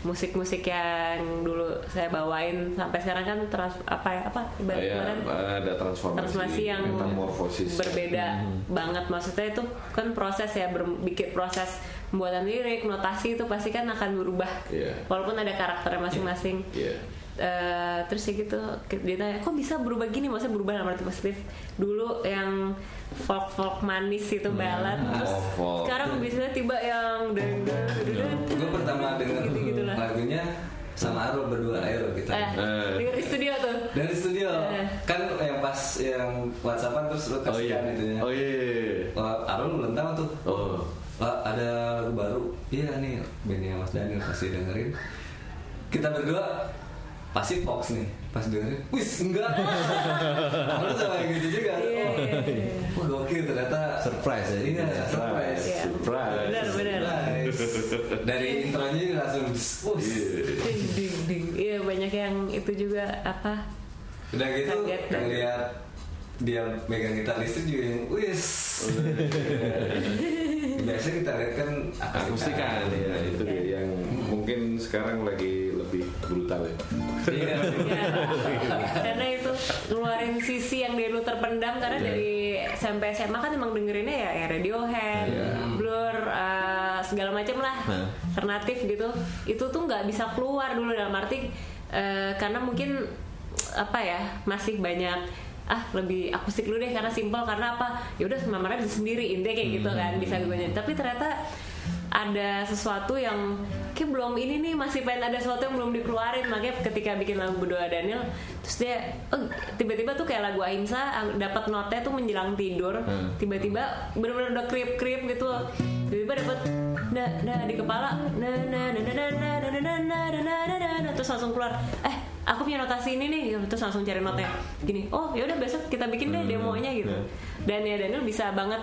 musik-musik yang dulu saya bawain sampai sekarang kan trans apa ya apa ibarat Ya, ada transformasi, transformasi yang metamorfosis berbeda banget maksudnya itu kan proses ya bikin proses pembuatan lirik notasi itu pasti kan akan berubah Iya. walaupun ada karakternya masing-masing Iya. Eh, terus ya gitu dia tanya kok bisa berubah gini? Maksudnya berubah dalam arti positif. Dulu yang folk folk manis itu ballad terus Oh, folk. sekarang bisa tiba yang deng deng deng, deng, gue pertama denger gitu gitu lah lagunya sama Arul berdua air kita. Eh, Eh. di studio tuh. Dari studio? Eh. kan yang pas yang whatsappan terus lu oh iya. kasihkan itunya. Oh iya Wah, Arul belum tahu tuh. Oh. Wah, ada lagu baru. Iya nih bandnya Mas Daniel pasti dengerin. Kita berdua pasti Fox nih. Pas dengerin wis enggak. Arul sama yang gitu juga. Iya, oh, iya, iya. wah gokil ternyata. Surprise ya. iya surprise. Iya. surprise. Benar benar. Surprise. dari intronya langsung wis. Ding ding ding. Iya banyak yang itu juga apa? Udah gitu Kaget. ngeliat dia megang gitar listrik juga yang wis. Biasanya kita lihat kan akustikan ya itu dia yang mungkin sekarang lagi brutal ya. Iya. Ya, karena itu ngeluarin sisi yang dari lu terpendam karena dari sampai SMA kan emang dengerinnya ya, ya Radiohead, Blur, eh, segala macam lah, alternatif gitu. Itu tuh nggak bisa keluar dulu dalam arti eh, karena mungkin apa ya masih banyak ah lebih akustik dulu deh karena simpel karena apa? Ya udah bisa sendiri intinya kayak gitu kan bisa gue nyanyi. Tapi ternyata ada sesuatu yang kayak belum ini nih masih pengen ada sesuatu yang belum dikeluarin makanya ketika bikin lagu berdoa Daniel terus dia oh, tiba-tiba tuh kayak lagu Ahimsa ah, dapat notnya tuh menjelang tidur tiba-tiba bener-bener udah krip krip gitu tiba-tiba dapat nah nah di kepala nah nah nah nah nah nah nah nah nah nah nah nah nah nah terus langsung keluar eh aku punya notasi ini nih terus langsung cari notnya gini oh ya udah besok kita bikin deh demonya gitu dan ya Daniel bisa banget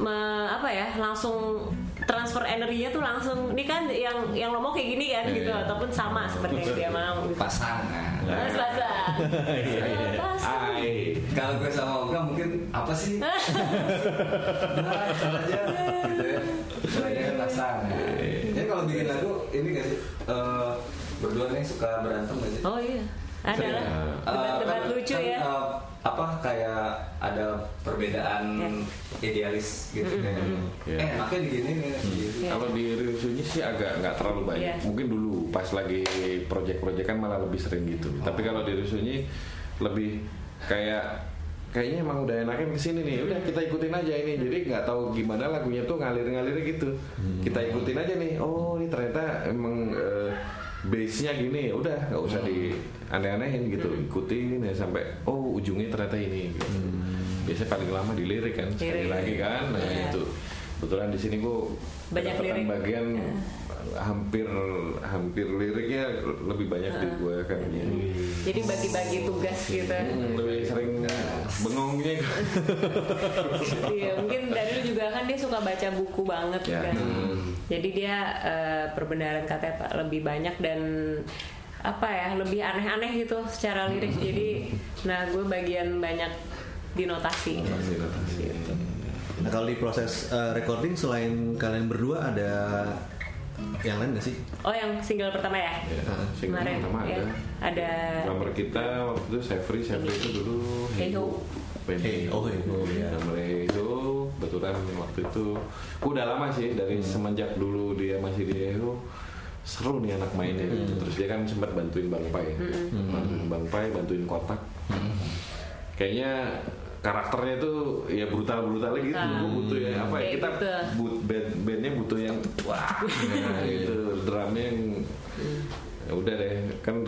me- apa ya langsung transfer energinya tuh langsung ini kan yang yang lo mau kayak gini kan gitu. Ataupun sama seperti yang dia mau gitu. pasangan. Mas pasang. Ai. kalau gue sama Oka mungkin apa sih? Nah aja gitu ya. Pasangan. Jadi kalau bikin lagu ini gak sih? Eh, berdua nih suka berantem gak sih? Oh iya, ada Eh, debat-debat kan- lucu kan, ya. eh, apa kayak ada perbedaan idealis gitu kayak Iya. eh makanya digini nih gitu. Iya. Kalau di Ryusunya sih agak nggak terlalu banyak. Iya. Mungkin dulu pas lagi project-project kan malah lebih sering gitu. Tapi kalau di Ryusunya lebih kayak kayaknya emang udah enakin ke sini nih. Udah kita ikutin aja ini. Jadi nggak tahu gimana lagunya tuh ngalir-ngalir gitu. Kita ikutin aja nih. Oh ini ternyata emang eh, base-nya gini. Udah nggak usah di aneh-anehin gitu. Ikutin ya sampai oh ujungnya ternyata ini. Gitu. Biasanya paling lama di lirik kan. Sekali Lirik. lagi kan. Nah Iya. itu. Kebetulan di sini gua Banyak bagian hampir hampir liriknya lebih banyak di gue kan Jadi bagi-bagi tugas gitu. Hmm, lebih sering bengongnya Iya, mungkin Daniel juga kan dia suka baca buku banget Ya. kan. Jadi dia eh, perbenaran katanya lebih banyak dan apa ya lebih aneh-aneh gitu secara lirik. Jadi, nah gue bagian banyak di notasi. Gitu. Nah kalau di proses uh, recording selain kalian berdua ada yang lain gak sih? Oh yang single pertama ya? single Kemarin, pertama ya. ada Ada drummer kita waktu itu Sefri Sefri itu dulu. Hey Ho. Hey, oh, Hey Ho, ya. drummer Hey Ho kebetulan waktu itu. Udah lama sih dari semenjak dulu dia masih di Hey Ho seru nih anak mainnya. Gitu. terus dia kan sempat bantuin Bang Pai. Bantuin Bang Pai bantuin kotak. Kayaknya karakternya tuh ya brutal brutal gitu Brutal. Gua butuh ya apa ya kita gitu. but, band bandnya butuh yang wah nah, itu drumnya yang ya udah deh kan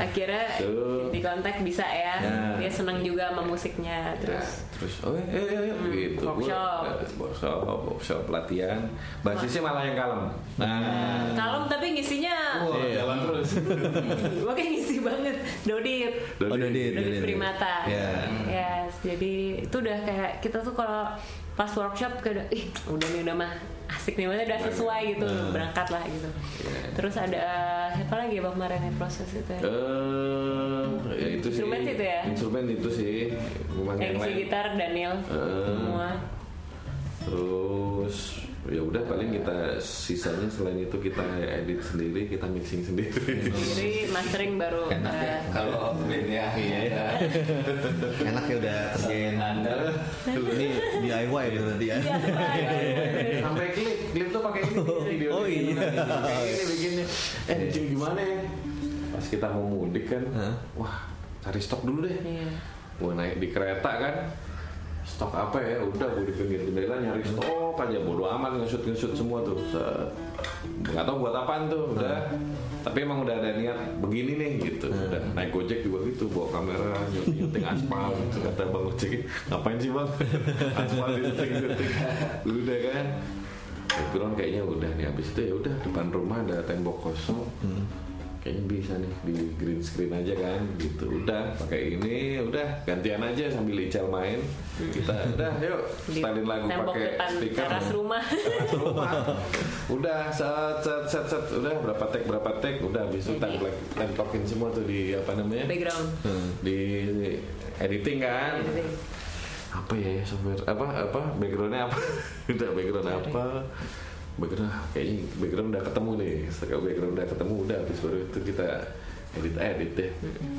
akhirnya Tuh. di kontak bisa ya. Ya. Dia senang juga sama musiknya. Ya, Terus terus oh eh, eh, eh, gitu workshop. eh, workshop workshop pelatihan basisnya malah yang kalem nah kalem tapi ngisinya wah jalan terus gue kayak ngisi banget Dodit Oh, Dodit, Dodit Dodit. Primata Ya. Yes, jadi itu udah kayak kita tuh kalau pas workshop kayak udah, ih udah nih udah mah asik nih maksudnya udah sesuai gitu berangkat lah gitu. Terus ada siapa lagi ya bang kemarin proses itu ya? Eh ya itu sih. Instrumen sih itu ya? instrumen itu sih yang gitar Daniel Eh. semua terus ya udah paling kita sisanya selain itu kita edit sendiri kita mixing sendiri. Sendiri mastering baru. Enak ya. Eh, kalau bandnya iya. Enak ya udah kerjain anda ini DIY gitu nanti ya. Iya, sampai klip klip tuh pakai ini video Oh, iya. ini bikinnya eh Jim gimana ya? Pas kita mau mudik kan wah cari stok dulu deh. Iya. gua naik di kereta kan stok apa ya? Udah gue di pinggir jendela nyari stok aja. Bodo amat ngesut ngesut semua tuh. Nggak tahu buat apaan tuh udah. Tapi emang udah ada niat begini nih gitu. Udah naik gojek juga gitu bawa kamera nyuting aspal gitu kata bang gojek. Ngapain sih bang? Aspal di syuting syuting udah kan. Background kayaknya udah nih habis itu ya udah depan rumah ada tembok kosong kayaknya bisa nih di green screen aja kan gitu. Udah pakai ini udah gantian aja sambil Ical main. Kita udah yuk setelin lagu pakai speaker teras rumah. Teras rumah. Udah set set set set. Udah berapa take berapa take udah habis itu template templokin semua tuh di apa namanya? Background. Di editing kan? Editing. apa ya software apa apa backgroundnya apa? Udah background apa background ah, kayaknya background udah ketemu nih. Setelah background udah ketemu udah habis baru itu kita edit edit deh.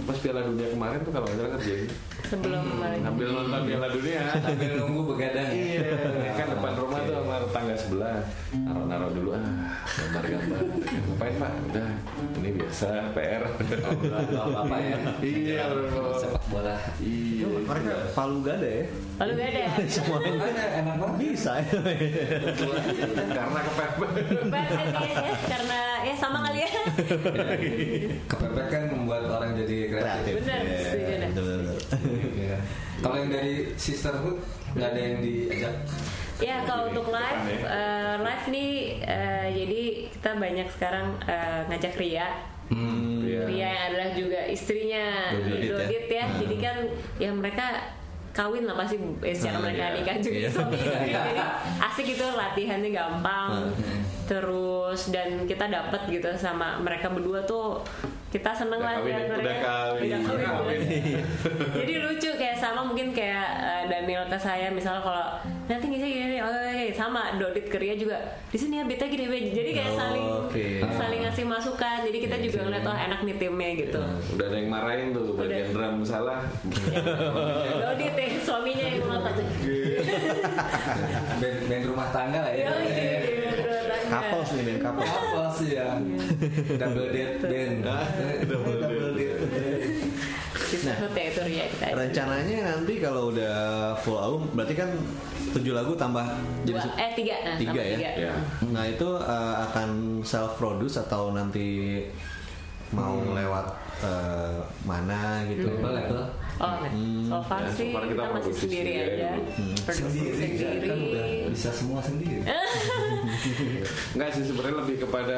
Pas Piala Dunia kemarin tuh kalau nggak salah kerjain sebelum kemarin. Sambil nonton Piala Dunia. Sambil nunggu begadang. Ya. Iya, kan depan rumah tuh sama tetangga sebelah. Naruh-naruh dulu ah, gambar-gambar. Ngapain pak? Udah, ini biasa PR. Apa ya. Iya. Sepak bola. Iya. Mereka palu gada ya. lalu gak ada Semuanya enak banget. bisa ya. Karena kepepet. Ya, karena ya sama kali ya Kepepet kan membuat orang jadi kreatif. Benar, Iya. Iya. Kalau yang dari sisterhood nggak ada yang diajak. Ya kalau untuk live, eh, live nih eh, jadi kita banyak sekarang eh, ngajak Ria. Hmm. Iya. Ria yang adalah juga istrinya Dodit ya. Ya. Jadi kan ya mereka kawin lah pasti eh, secara Ah, mereka iya. nikah juga Iya. suami istri. Jadi asik gitu latihannya gampang. Terus dan kita dapat gitu sama mereka berdua tuh kita seneng Udah lah kawin ya? mereka. Udah kawin. Udah kawin. Udah kawin. Jadi lucu kayak sama mungkin kayak eh, Daniel ke saya misalnya kalau nanti ngisi gini oh, oke sama Dodit ke Ria juga di sini ya beatnya gini Bet." jadi kayak Oh, saling oke. saling ngasih masukan jadi kita juga ngeliat oh enak nih timnya gitu Udah ada yang marahin tuh bagian drum salah. Dodit ya suaminya yang ngotot Band, band rumah tangga lah ya. Iya, iya, iya. Kapos nih kapos. Apa sih ya? Double date band. Double date. Ya kita Rencananya nanti kalau udah full album berarti kan tujuh lagu tambah jadi Dua, eh tiga nah, tiga ya? tiga. Ya. Nah itu uh, akan self produce atau nanti mau lewat uh, mana gitu? Label label. Oh, nah. so far Ya, so sih far kita kita, masih produksi sendiri sendiri aja. dulu. Produksi Sendiri sendiri. kan udah bisa semua sendiri. Enggak sih sebenarnya lebih kepada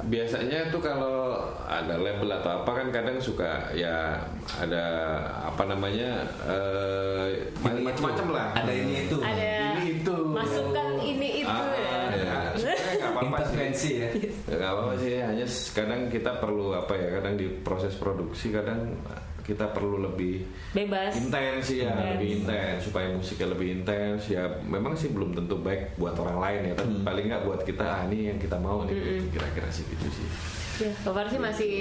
biasanya tuh kalau ada label atau apa kan kadang suka ya ada apa namanya eh, Ini macam-macam lah. Ada ini itu. Ada Ini itu. masukan ini itu Ah, ya. ya. Sebenarnya nggak apa-apa sih. Intervensi ya. Ya, nggak apa-apa sih hanya kadang kita perlu apa ya kadang di proses produksi kadang kita perlu lebih Bebas. intens ya Intens. lebih intens supaya musiknya lebih intens ya memang sih belum tentu baik buat orang lain ya tapi paling nggak buat kita ah ini yang kita mau nih gitu. kira-kira sih gitu sih Ya, so far sih masih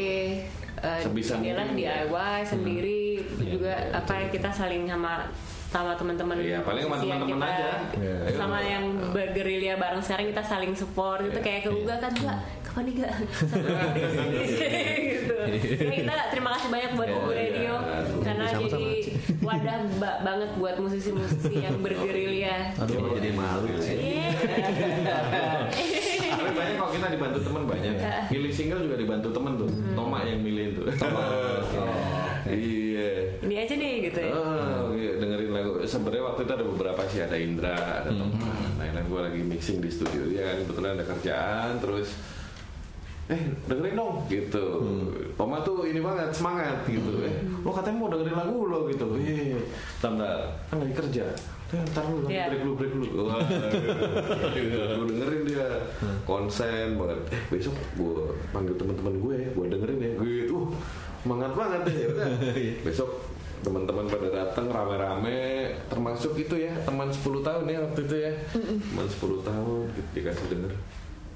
uh, Sebisa mungkin, ya. DIY sendiri juga iya, apa ya kita saling sama sama teman-teman Iya, paling sama yang teman-teman kita- aja. Sama Ayo. yang bergerilya bareng sekarang kita saling support itu Iya. kayak Uga kan Mbak kapan nih gak gitu. Ya kita terima kasih banyak buat Oh, Ugu iya. Radio karena jadi wadah banget buat musisi-musisi yang bergerilya. Aduh. jadi malu. Iya. tapi banyak kalau kita dibantu teman banyak. Milih single juga dibantu teman tuh. Toma yang milih tuh. Iya. Ini aja nih gitu ya. Oh, iya, dengerin lagu. Sebenarnya waktu itu ada beberapa sih, ada Indra, ada Toma. Lain-lain. Gue lagi mixing di studio. Ya kan kebetulan ada kerjaan, terus eh dengerin dong gitu. Toma tuh ini banget semangat gitu. Eh, lo katanya mau dengerin lagu lo gitu. Iya, tanda kan lagi kerja. Eh, ntar lu, Iya. break dulu, break dulu. Wah, gue dengerin dia konsen banget. Eh, besok gue panggil teman-teman gue, gue dengerin ya. Gitu, uh, semangat banget deh. Ya udah. Besok teman-teman pada datang rame-rame termasuk itu ya teman 10 tahun ya waktu itu ya teman 10 tahun gitu, dikasih denger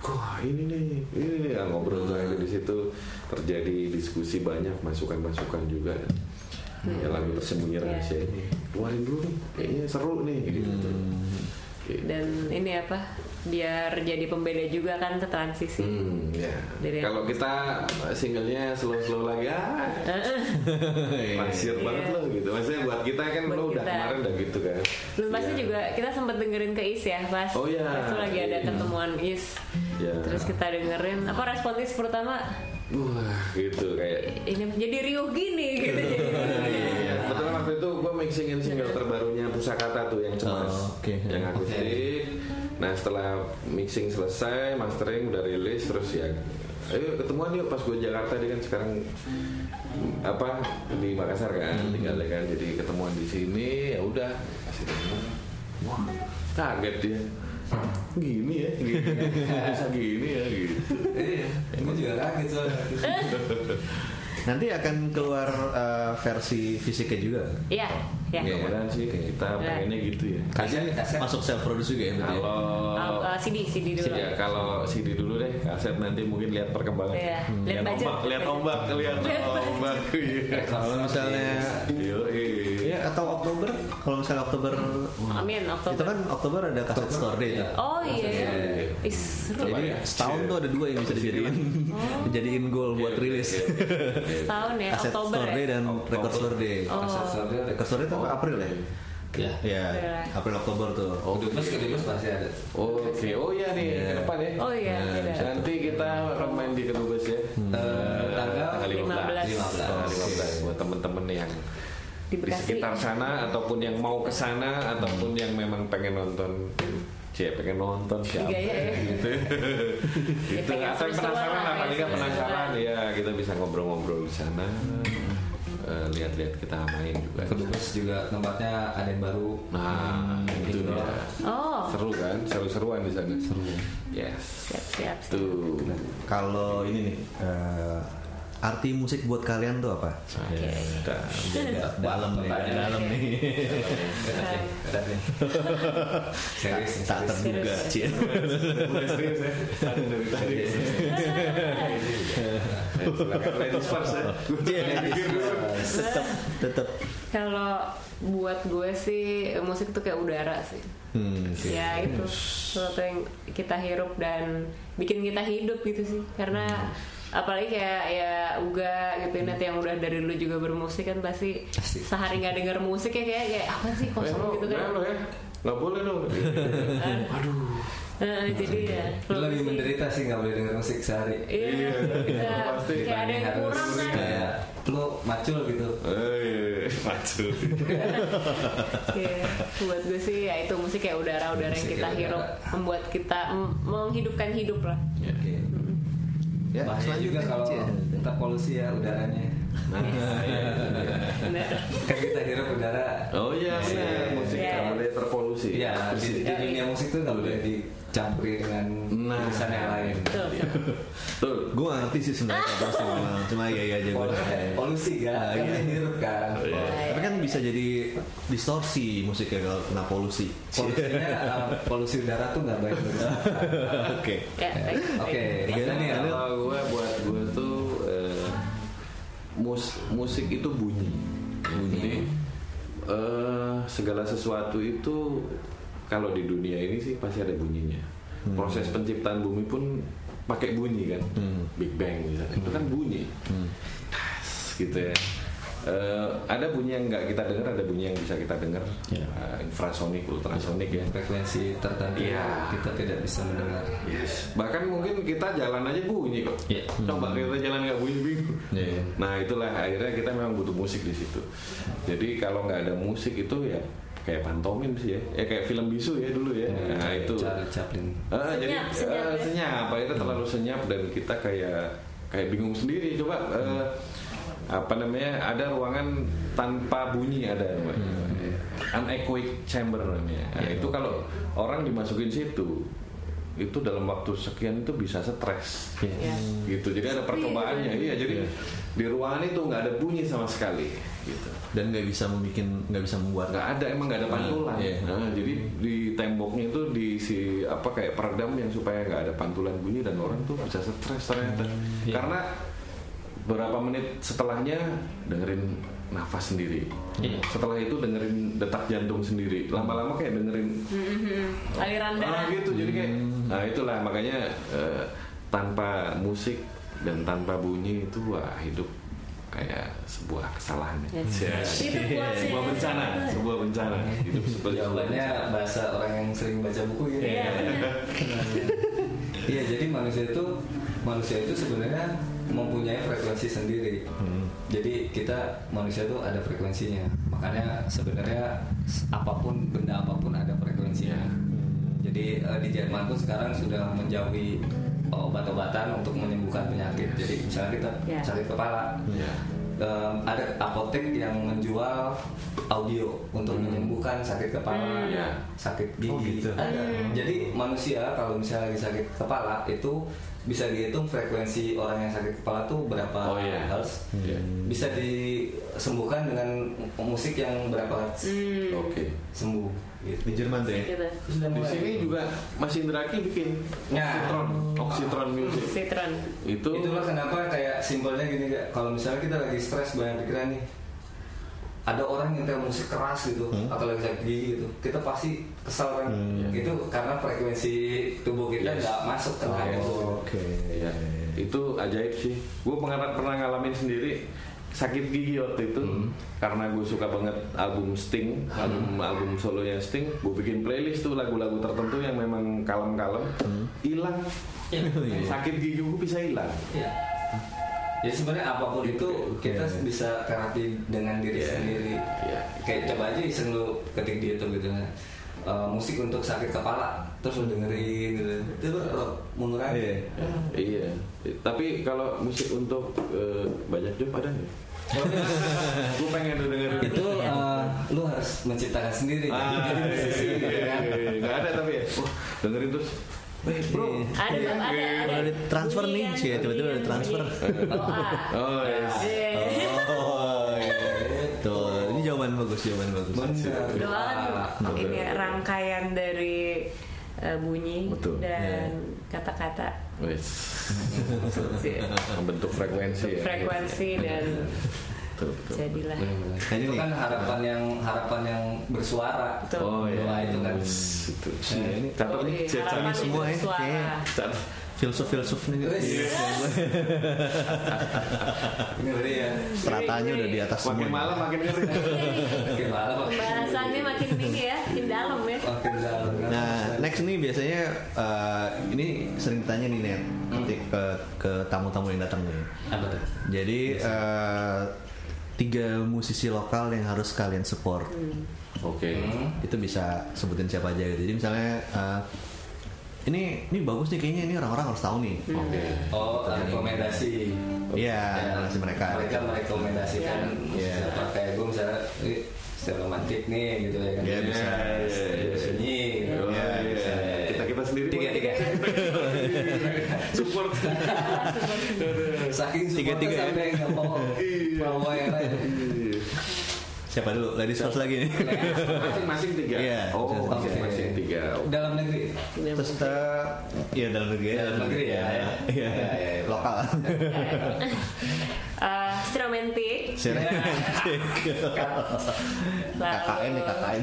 wah ini nih ini nih Ah, ngobrol saya di situ terjadi diskusi banyak masukan-masukan juga ya lagu tersembunyi Iya. rahasia ini keluarin dulu nih kayaknya seru nih gitu Gitu. dan ini apa biar jadi pembeda juga kan ke transisi Hmm, ya. Yang- Kalau kita singlenya slow-slow lagi, ah, pasir Iya. banget loh gitu. Maksudnya buat kita kan Buat lo udah kita. kemarin udah gitu kan. Belum pasti Iya. juga kita sempat dengerin ke Is ya pas Oh, iya. pas itu lagi ada Iya. ketemuan Is Iya. terus kita dengerin apa respon Is pertama Wah, gitu kayak. ini jadi riuh gini gitu jadi Iya, betul waktu itu gue mixingin single terbarunya Pusakata tuh yang cemas, Oh, oke. yang akustik. Nah setelah mixing selesai, mastering udah rilis terus ya, ayo ketemuan yuk pas gue Jakarta dia kan sekarang apa di Makassar kan tinggalnya kan, jadi ketemuan di sini ya udah. Wah, kaget dia. Gini ya, gini. bisa gini ya gitu. Iya, gue juga kaget soalnya. Nanti akan keluar uh, versi fisiknya juga. Iya, Ya. mudah-mudahan sih kita pengennya gitu ya Kaset Kaset. masuk self produce juga ya berarti. ya? kalau Oh, uh, CD CD dulu. Ya, kalau CD dulu deh, kaset nanti mungkin lihat perkembangan. Iya, lihat budget, ombak, lihat lihat ombak, lihat Lihat budget. ombak. Iya. Kalau misalnya Iya, iya. ya atau Oktober, kalau misalnya Oktober Amin Oktober. itu kan Oktober ada kaset store day itu. Oh iya. Ih, seru Jadi banget. setahun tuh ada dua yang bisa dijadiin dijadiin goal buat rilis. Setahun ya Kaset Oktober store day ya. dan record store day. Oh. Record store day itu apa? April ya? Ya. Ya, April. April Oktober tuh. Oh, Dubes ke Dubes pasti ada. Oke, oh iya nih, ke depan ya. Oh iya, beda. Nanti kita akan main di Kedubes ya. Eh, tanggal Tanggal 15. 15. Tanggal 15 buat temen-temen yang Di di sekitar sana ataupun yang mau ke sana ataupun yang memang pengen nonton Cie pengen nonton siapa ya. gitu. Ya, itu pengen atau penasaran lah, lah paling nggak pengen penasaran. ya kita bisa ngobrol-ngobrol di sana. Eh, lihat-lihat kita main juga. Ke Dubes juga tempatnya ada yang baru. nah itu dia. Oh. seru kan? Seru-seruan di sana. Seru. Yes. Siap siap. siap. tuh. Kalau ini nih eh, arti musik buat kalian tuh apa? Oke. Da- dalam nih, dalam nih. Serius, nih, Tak terduga, Cie. Udah serius ya Tadi dari tadi Silakan ladies first ya Tetap, tetap. Kalau buat gue sih musik tuh kayak udara sih. Hmm, sih. Ya itu sesuatu yang kita hirup dan bikin kita hidup gitu sih. Karena apalagi kayak ya Uga gitu nanti yang udah dari dulu juga bermusik kan pasti sehari nggak denger musik ya kayak kayak apa sih Eh, kosong lo, gitu kan. lo ya Gak boleh dong Eh, jadi ya. Lu lebih menderita sih nggak boleh denger musik sehari. Iya, bisa. pasti. kayak ada yang kurang kan. Kayak lu macul gitu. Eh, maju Iya, buat gue sih ya itu musik kayak udara-udara yang kita hirup, membuat kita menghidupkan hidup lah. Oke. Ya, Bahaya selanjutnya, juga kalau Cie. tetap polusi ya udaranya. Nah, iya, iya. Bener. Kan kita hirup udara. Oh iya, iya. musik Iya. nggak boleh terpolusi. Iya, di, di dunia musik tuh nggak boleh dicampuri dengan Nah. urusan yang lain. Tuh. Tuh. Gue gak ngerti sih sebenarnya apa pasti memang. Cuma iya iya aja gue. Polusi, polusi kan, Ah, kan iya. hirup kan. Tapi kan bisa jadi distorsi musiknya kalau kena polusi. Polusinya, uh, polusi udara tuh nggak baik. Oke. Ya, Oke. Mas Daniel. Kalau gue buat gue tuh eh, mus musik itu bunyi. Jadi eh, segala sesuatu itu kalau di dunia ini sih pasti ada bunyinya. Proses penciptaan bumi pun pakai bunyi kan. Big Bang misalnya itu kan bunyi. Tas, gitu ya. Eh, ada bunyi yang nggak kita dengar, ada bunyi yang bisa kita dengar. Ya. Eh, infrasonik, ultrasonik ya. Frekuensi tertentu Iya. kita tidak bisa mendengar. Yes. Bahkan mungkin kita jalan aja bunyi kok. Iya. Coba kita jalan nggak bunyi bingung. Iya, iya. Nah itulah akhirnya kita memang butuh musik di situ. Jadi kalau nggak ada musik itu ya kayak pantomim sih ya. Ya kayak film bisu ya dulu ya. Nah itu. Charlie Chaplin. Ah, jadi Senyap, senyap ah, ya. senyap. Akhirnya terlalu senyap dan kita kayak kayak bingung sendiri. Coba eh, apa namanya? Ada ruangan tanpa bunyi ada namanya. Unechoic chamber namanya. Nah, itu kalau orang dimasukin situ itu dalam waktu sekian itu bisa stres. Ya. gitu. Jadi ada percobaannya. Iya. iya jadi di ruangan itu nggak ada bunyi sama sekali gitu. Dan nggak bisa membuat nggak bisa membuat. Nggak ada emang nggak ada pantulan. Iya. Nah, jadi di temboknya itu diisi apa kayak peredam yang supaya nggak ada pantulan bunyi dan orang tuh bisa stres ternyata. Karena beberapa menit setelahnya dengerin nafas sendiri setelah itu dengerin detak jantung sendiri lama-lama kayak dengerin Mhm. Aliran ah darah. gitu jadi kayak Hmm. nah itulah makanya eh, tanpa musik dan tanpa bunyi itu wah hidup kayak sebuah kesalahan ya. Ya. Itu quotes-nya. sebuah bencana sebuah bencana hidup seperti Jawabannya bahasa orang yang sering baca buku gitu. Iya. Iya, jadi manusia itu manusia itu sebenarnya mempunyai frekuensi sendiri. Jadi kita manusia itu ada frekuensinya. Makanya sebenarnya apa pun benda apa pun ada frekuensinya. Jadi eh, di Jerman pun sekarang sudah menjauhi obat-obatan untuk menyembuhkan penyakit. Jadi misalnya kita Ya. sakit kepala, Ya. Em, ada apotek yang menjual audio untuk menyembuhkan sakit kepala, Iya. sakit gigi. Oh, gitu. Ada. Jadi manusia kalau misalnya lagi sakit kepala itu bisa dihitung frekuensi orang yang sakit kepala tuh berapa Oh, iya. hertz. Iya. Bisa disembuhkan dengan musik yang berapa hertz. Oke. Sembuh. Gitu. Di Jerman tuh ya. gitu Di sini juga Mas Indraki bikin Ya. Oxytron, Oxytron Music. Citron Itu Itulah kenapa kayak simpelnya gini gak Kalau misalnya kita lagi stres banyak pikiran nih ada orang yang nyetel musik keras gitu atau lagi sakit gigi gitu kita pasti kesel kan itu karena frekuensi tubuh kita Yes. nggak masuk ke Oh, Oke. ya, itu ajaib sih. Gue pernah pernah ngalamin sendiri sakit gigi waktu itu karena gue suka banget album Sting, album album solonya Sting. Gue bikin playlist tuh lagu-lagu tertentu yang memang kalem-kalem, hilang. Sakit gigi gue bisa hilang. ya ya sebenarnya apa pun itu kita bisa terapi dengan diri Iya. sendiri Iya. kayak coba aja iseng lu ketik di YouTube gitu Eh, musik untuk sakit kepala terus lu dengerin gitu itu lu mengurangi Iya. Iya. Tapi kalau musik untuk eh, banyak job ada nggak? gue pengen dengerin itu eh, lu harus menciptakan sendiri Ah, jadi musisi gitu kan nggak ada tapi ya. Wah, dengerin terus. Bro. ada ada ada Ada transfer nih, sih, tiba-tiba ada transfer. Oh. Iya. Bagus, jawaban bagus. Bener. doa kan ini ya, rangkaian dari eh, bunyi Betul. dan kata-kata Wes. Sih. Membentuk frekuensi ya. frekuensi dan Betul, betul. jadilah Nah, ini itu kan harapan yang harapan yang bersuara Betul. Oh iya. Doa itu kan. Itu. Nah, ini Iya, catat harapan nih. semua ya, bersuara. kayaknya. Catat. filsuf-filsuf nih. Wes. ngeri ya Stratanya udah di atas semua. Makin malam makin ngeri. gimana pak pembahasannya makin ini ya makin dalam ya makin dalam kan? Nah, next nih biasanya eh, ini sering ditanya nih net ketik ke ke tamu-tamu yang datang nih. apa tuh Jadi eh, tiga musisi lokal yang harus kalian support. Oke. Hmm. Itu bisa sebutin siapa aja gitu. Jadi misalnya eh, ini ini bagus nih kayaknya ini orang-orang harus tahu nih. Oke. oh rekomendasi Iya, Ya, rekomendasi mereka. mereka merekomendasikan Iya. siapa kayak gue misalnya "Ih, secara romantik nih gitu ya kan Iya, bisa. Iya, sunyi gitu. Oh, Iya, iya. bisa. Kita kita sendiri tiga tiga support. saking Tiga-tiga ya? sampai nggak mau bawa yang lain Siapa dulu? Ladies first lagi nih. Masing-masing tiga. Iya. Oh, Oke. masing-masing tiga. dalam negeri Terus eh, iya dalam negeri ya. Dalam negeri ya, ya. Iya. Iya, iya, iya. Lokal. Eh, Stromantic KKN nih KKN.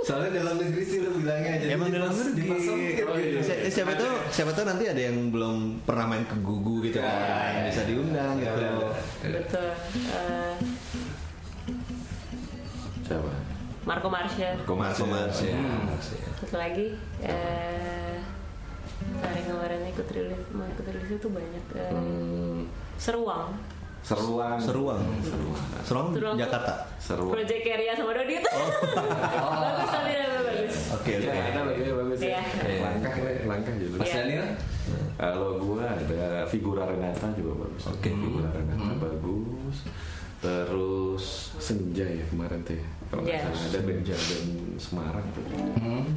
soalnya dalam negeri sih lu bilangnya jadi Emang dalam negeri. Oh, iya. Si- Siapa tahu siapa tahu nanti ada yang belum pernah main ke Gugu gitu Ya, kan. ya, Bisa ya. diundang Ya, gitu. betul Eh, Siapa? Marco Marsha Komar Komar ya. satu lagi eh hari kemarin ikut rilis mau ikut rilis itu banyak eh, Hmm, seruang Seruang. Seruang. Seruang Seruang tuh- Jakarta. Seruang. Project Area sama Dodi itu bagus tapi namanya bagus Oke Ya, oke. ada lagi bagus ya. Iya. Langkah ya, langkah gitu. Mas Iya. Daniel Kalau gua ada Figura Renata juga bagus. Oke. Figura Renata bagus. Terus Senja ya kemarin teh. Kalau nggak Iya. salah ada band band Semarang tuh.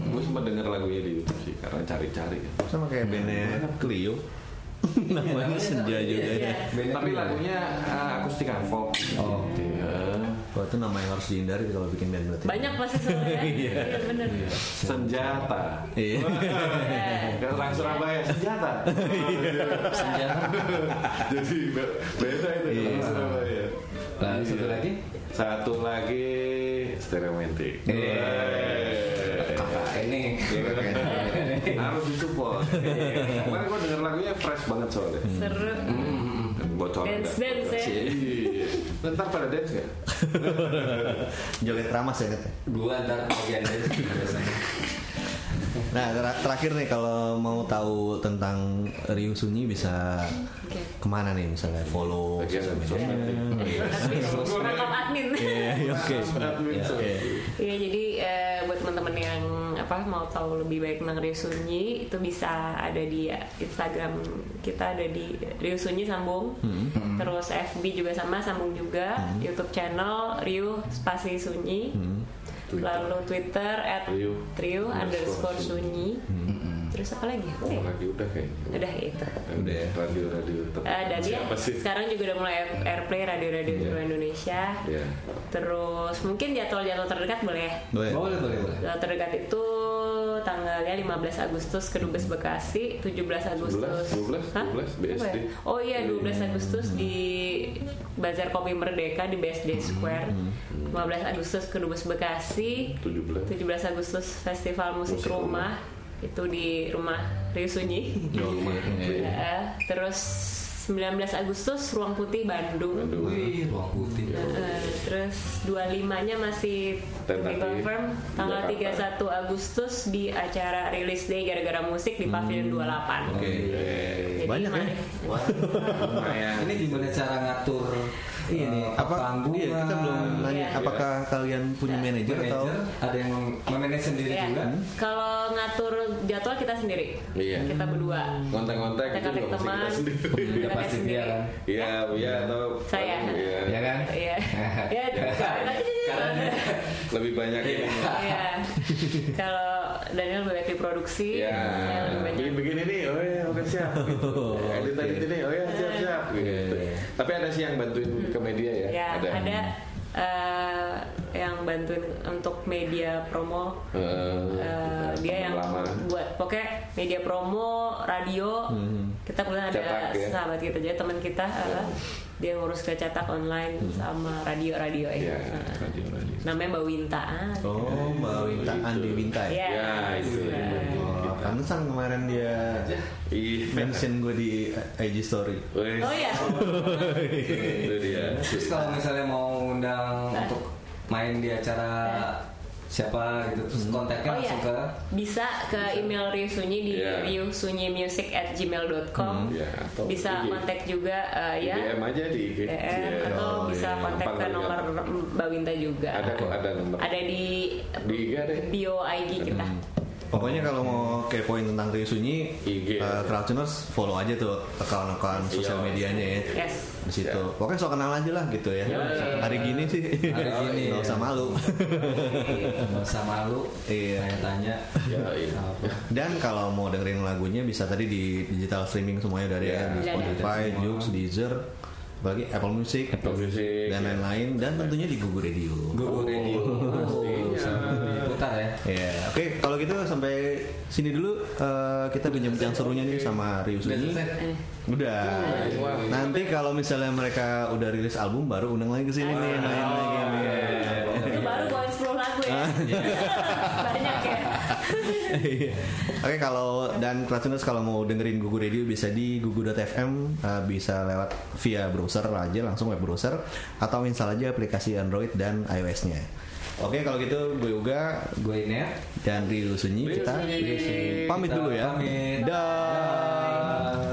Gue sempat denger lagunya di YouTube sih karena cari-cari. Sama kayak bandnya Clio. Namanya Senja juga Iya. ya. Tapi lagunya uh, akustik folk. Oh. Iya. Wah itu nama yang harus dihindari kalau bikin band berarti. banyak pasti soalnya Iya. iya bener Senjata. Iya. Orang Surabaya senjata. senjata Jadi be- beda itu Iya. Surabaya. Lalu satu lagi Satu lagi stereomantik. Iya. kakak ini Harus disupport. Kemarin gue denger lagunya fresh banget soalnya. seru Bocor. Dance- dance ya? Iya. Bentar pada dance gak? Joget ramas ya dua ntar bagian dari biasanya Nah ter- terakhir nih kalau mau tahu tentang Ryu Sunyi bisa Oke. ke mana nih misalnya follow sosial sosmed. media. admin rekam admin Iya, oke. Admin, Iya, so. oke. Iya jadi eh, buat teman-teman yang apa apa mau tahu lebih baik tentang Rio Sunyi itu bisa ada di Instagram kita ada di Rio Sunyi sambung terus FB juga sama sambung juga YouTube channel Rio spasi Sunyi lalu Twitter at Rio underscore Sunyi terus apa lagi Apa ya? Oh, lagi udah kayaknya. udah itu Udah ya? Radio-radio tetap. Eh, dan dia sih? sekarang juga udah mulai air- airplay radio-radio Iya. seluruh Indonesia Iya. terus mungkin jadwal-jadwal terdekat boleh ya Boleh. Boleh, boleh, boleh. Jadwal terdekat itu tanggalnya 15 Agustus ke Dubes Bekasi, 17 Agustus. 12, Hah? 12, BSD. Ya? Oh iya 12 Agustus di Bazar Kopi Merdeka di BSD Square. 15 Agustus ke Dubes Bekasi, 17. 17 Agustus Festival Musik, Musik Rumah. Itu di rumah Rio Sunyi. Ya, terus 19 Agustus Ruang Putih Bandung. Bandung. Wih, ruang putih. Terus 25-nya masih confirm tanggal Jakarta. 31 Agustus di acara release day gara-gara musik di Pavilion 28. Oke. Jadi Banyak ya? Ini gimana cara ngatur ini Apa panggung? iya, kita belum nanya Iya. apakah kalian punya manajer atau ada yang memanage sendiri Ya, juga. Kalau ngatur jadwal kita sendiri. Iya. Kita berdua. Kontak-kontak itu Kontak juga pasti teman. kita sendiri. Kita pasti dia kan. Iya, iya atau Saya. Iya. Ya kan? Iya. Ya, Karena Lebih banyak ini. Iya. Kalau Daniel lebih banyak di produksi, Ya, saya lebih banyak bikin bikin ini, oh ya, oke siap. Gitu. Edit edit ini, oh ya siap siap. Gitu. Tapi ada sih yang bantuin ke media ya. Ya, ada, eh, yang bantuin untuk media promo. Eh, Eh, dia yang lama. buat pokoknya media promo, radio. Kita kebetulan ada Cetak, ya? sahabat kita jadi teman kita eh, dia ngurus ke cetak online sama radio-radio ya. Ya, Eh, radio radio. namanya Mbak Winta. Ah, Oh, Mbak Winta Andi Winta ya? Iya. Ya, itu. Oh, pantesan kemarin dia Iya. mention gue di IG story. Wes. Oh iya. Itu dia. Terus kalau misalnya mau undang Nah. untuk main di acara siapa gitu terus kontaknya Oh iya, langsung ke bisa ke email Rio Sunyi di Iya. riusunyimusic at gmail.com Ya, atau bisa IG. kontak juga eh, ya DM aja di IG. DM Iya. atau Oh, bisa iya. kontak ke Gampang nomor Mbak Winta juga Ada kok ada nomor. ada di Di IG ada ya? bio IG kita Pokoknya kalau mau kepoin tentang Rio Sunyi, IG. uh, Crowdtuners follow aja tuh account-account sosial Iya. medianya ya. yes Di situ. Pokoknya so kenal aja lah gitu ya. Hari gini sih. Hari gini, Nggak usah ya. malu. nggak usah malu Iya. tanya-tanya Ya, iya. apa Dan kalau mau dengerin lagunya bisa tadi di digital streaming semuanya dari ya, Iya. di Iya, Spotify. Joox, Deezer, apalagi Apple Music, Apple Music, dan ya. lain-lain dan tentunya di Google Radio. Google Radio Pastinya. Putar ya. Ya, oke kalau gitu sampai sini dulu. Eh, kita bincang-bincang serunya nih sama selesai? Eh, Udah. Nanti kalau misalnya mereka udah rilis album baru undang lagi ke sini nih main lagi nih. itu baru bawa 10 lagu ya. Banyak ya. Iya. Oke kalau dan Kratuners kalau mau dengerin Gugu Radio bisa di gugu.fm uh, bisa lewat via browser aja langsung web browser atau install aja aplikasi Android dan iOS-nya. Oke kalau gitu gue Uga gue ini dan Rio Sunyi Rio kita Sunyi. pamit Kita dulu ya. pamit. Dah.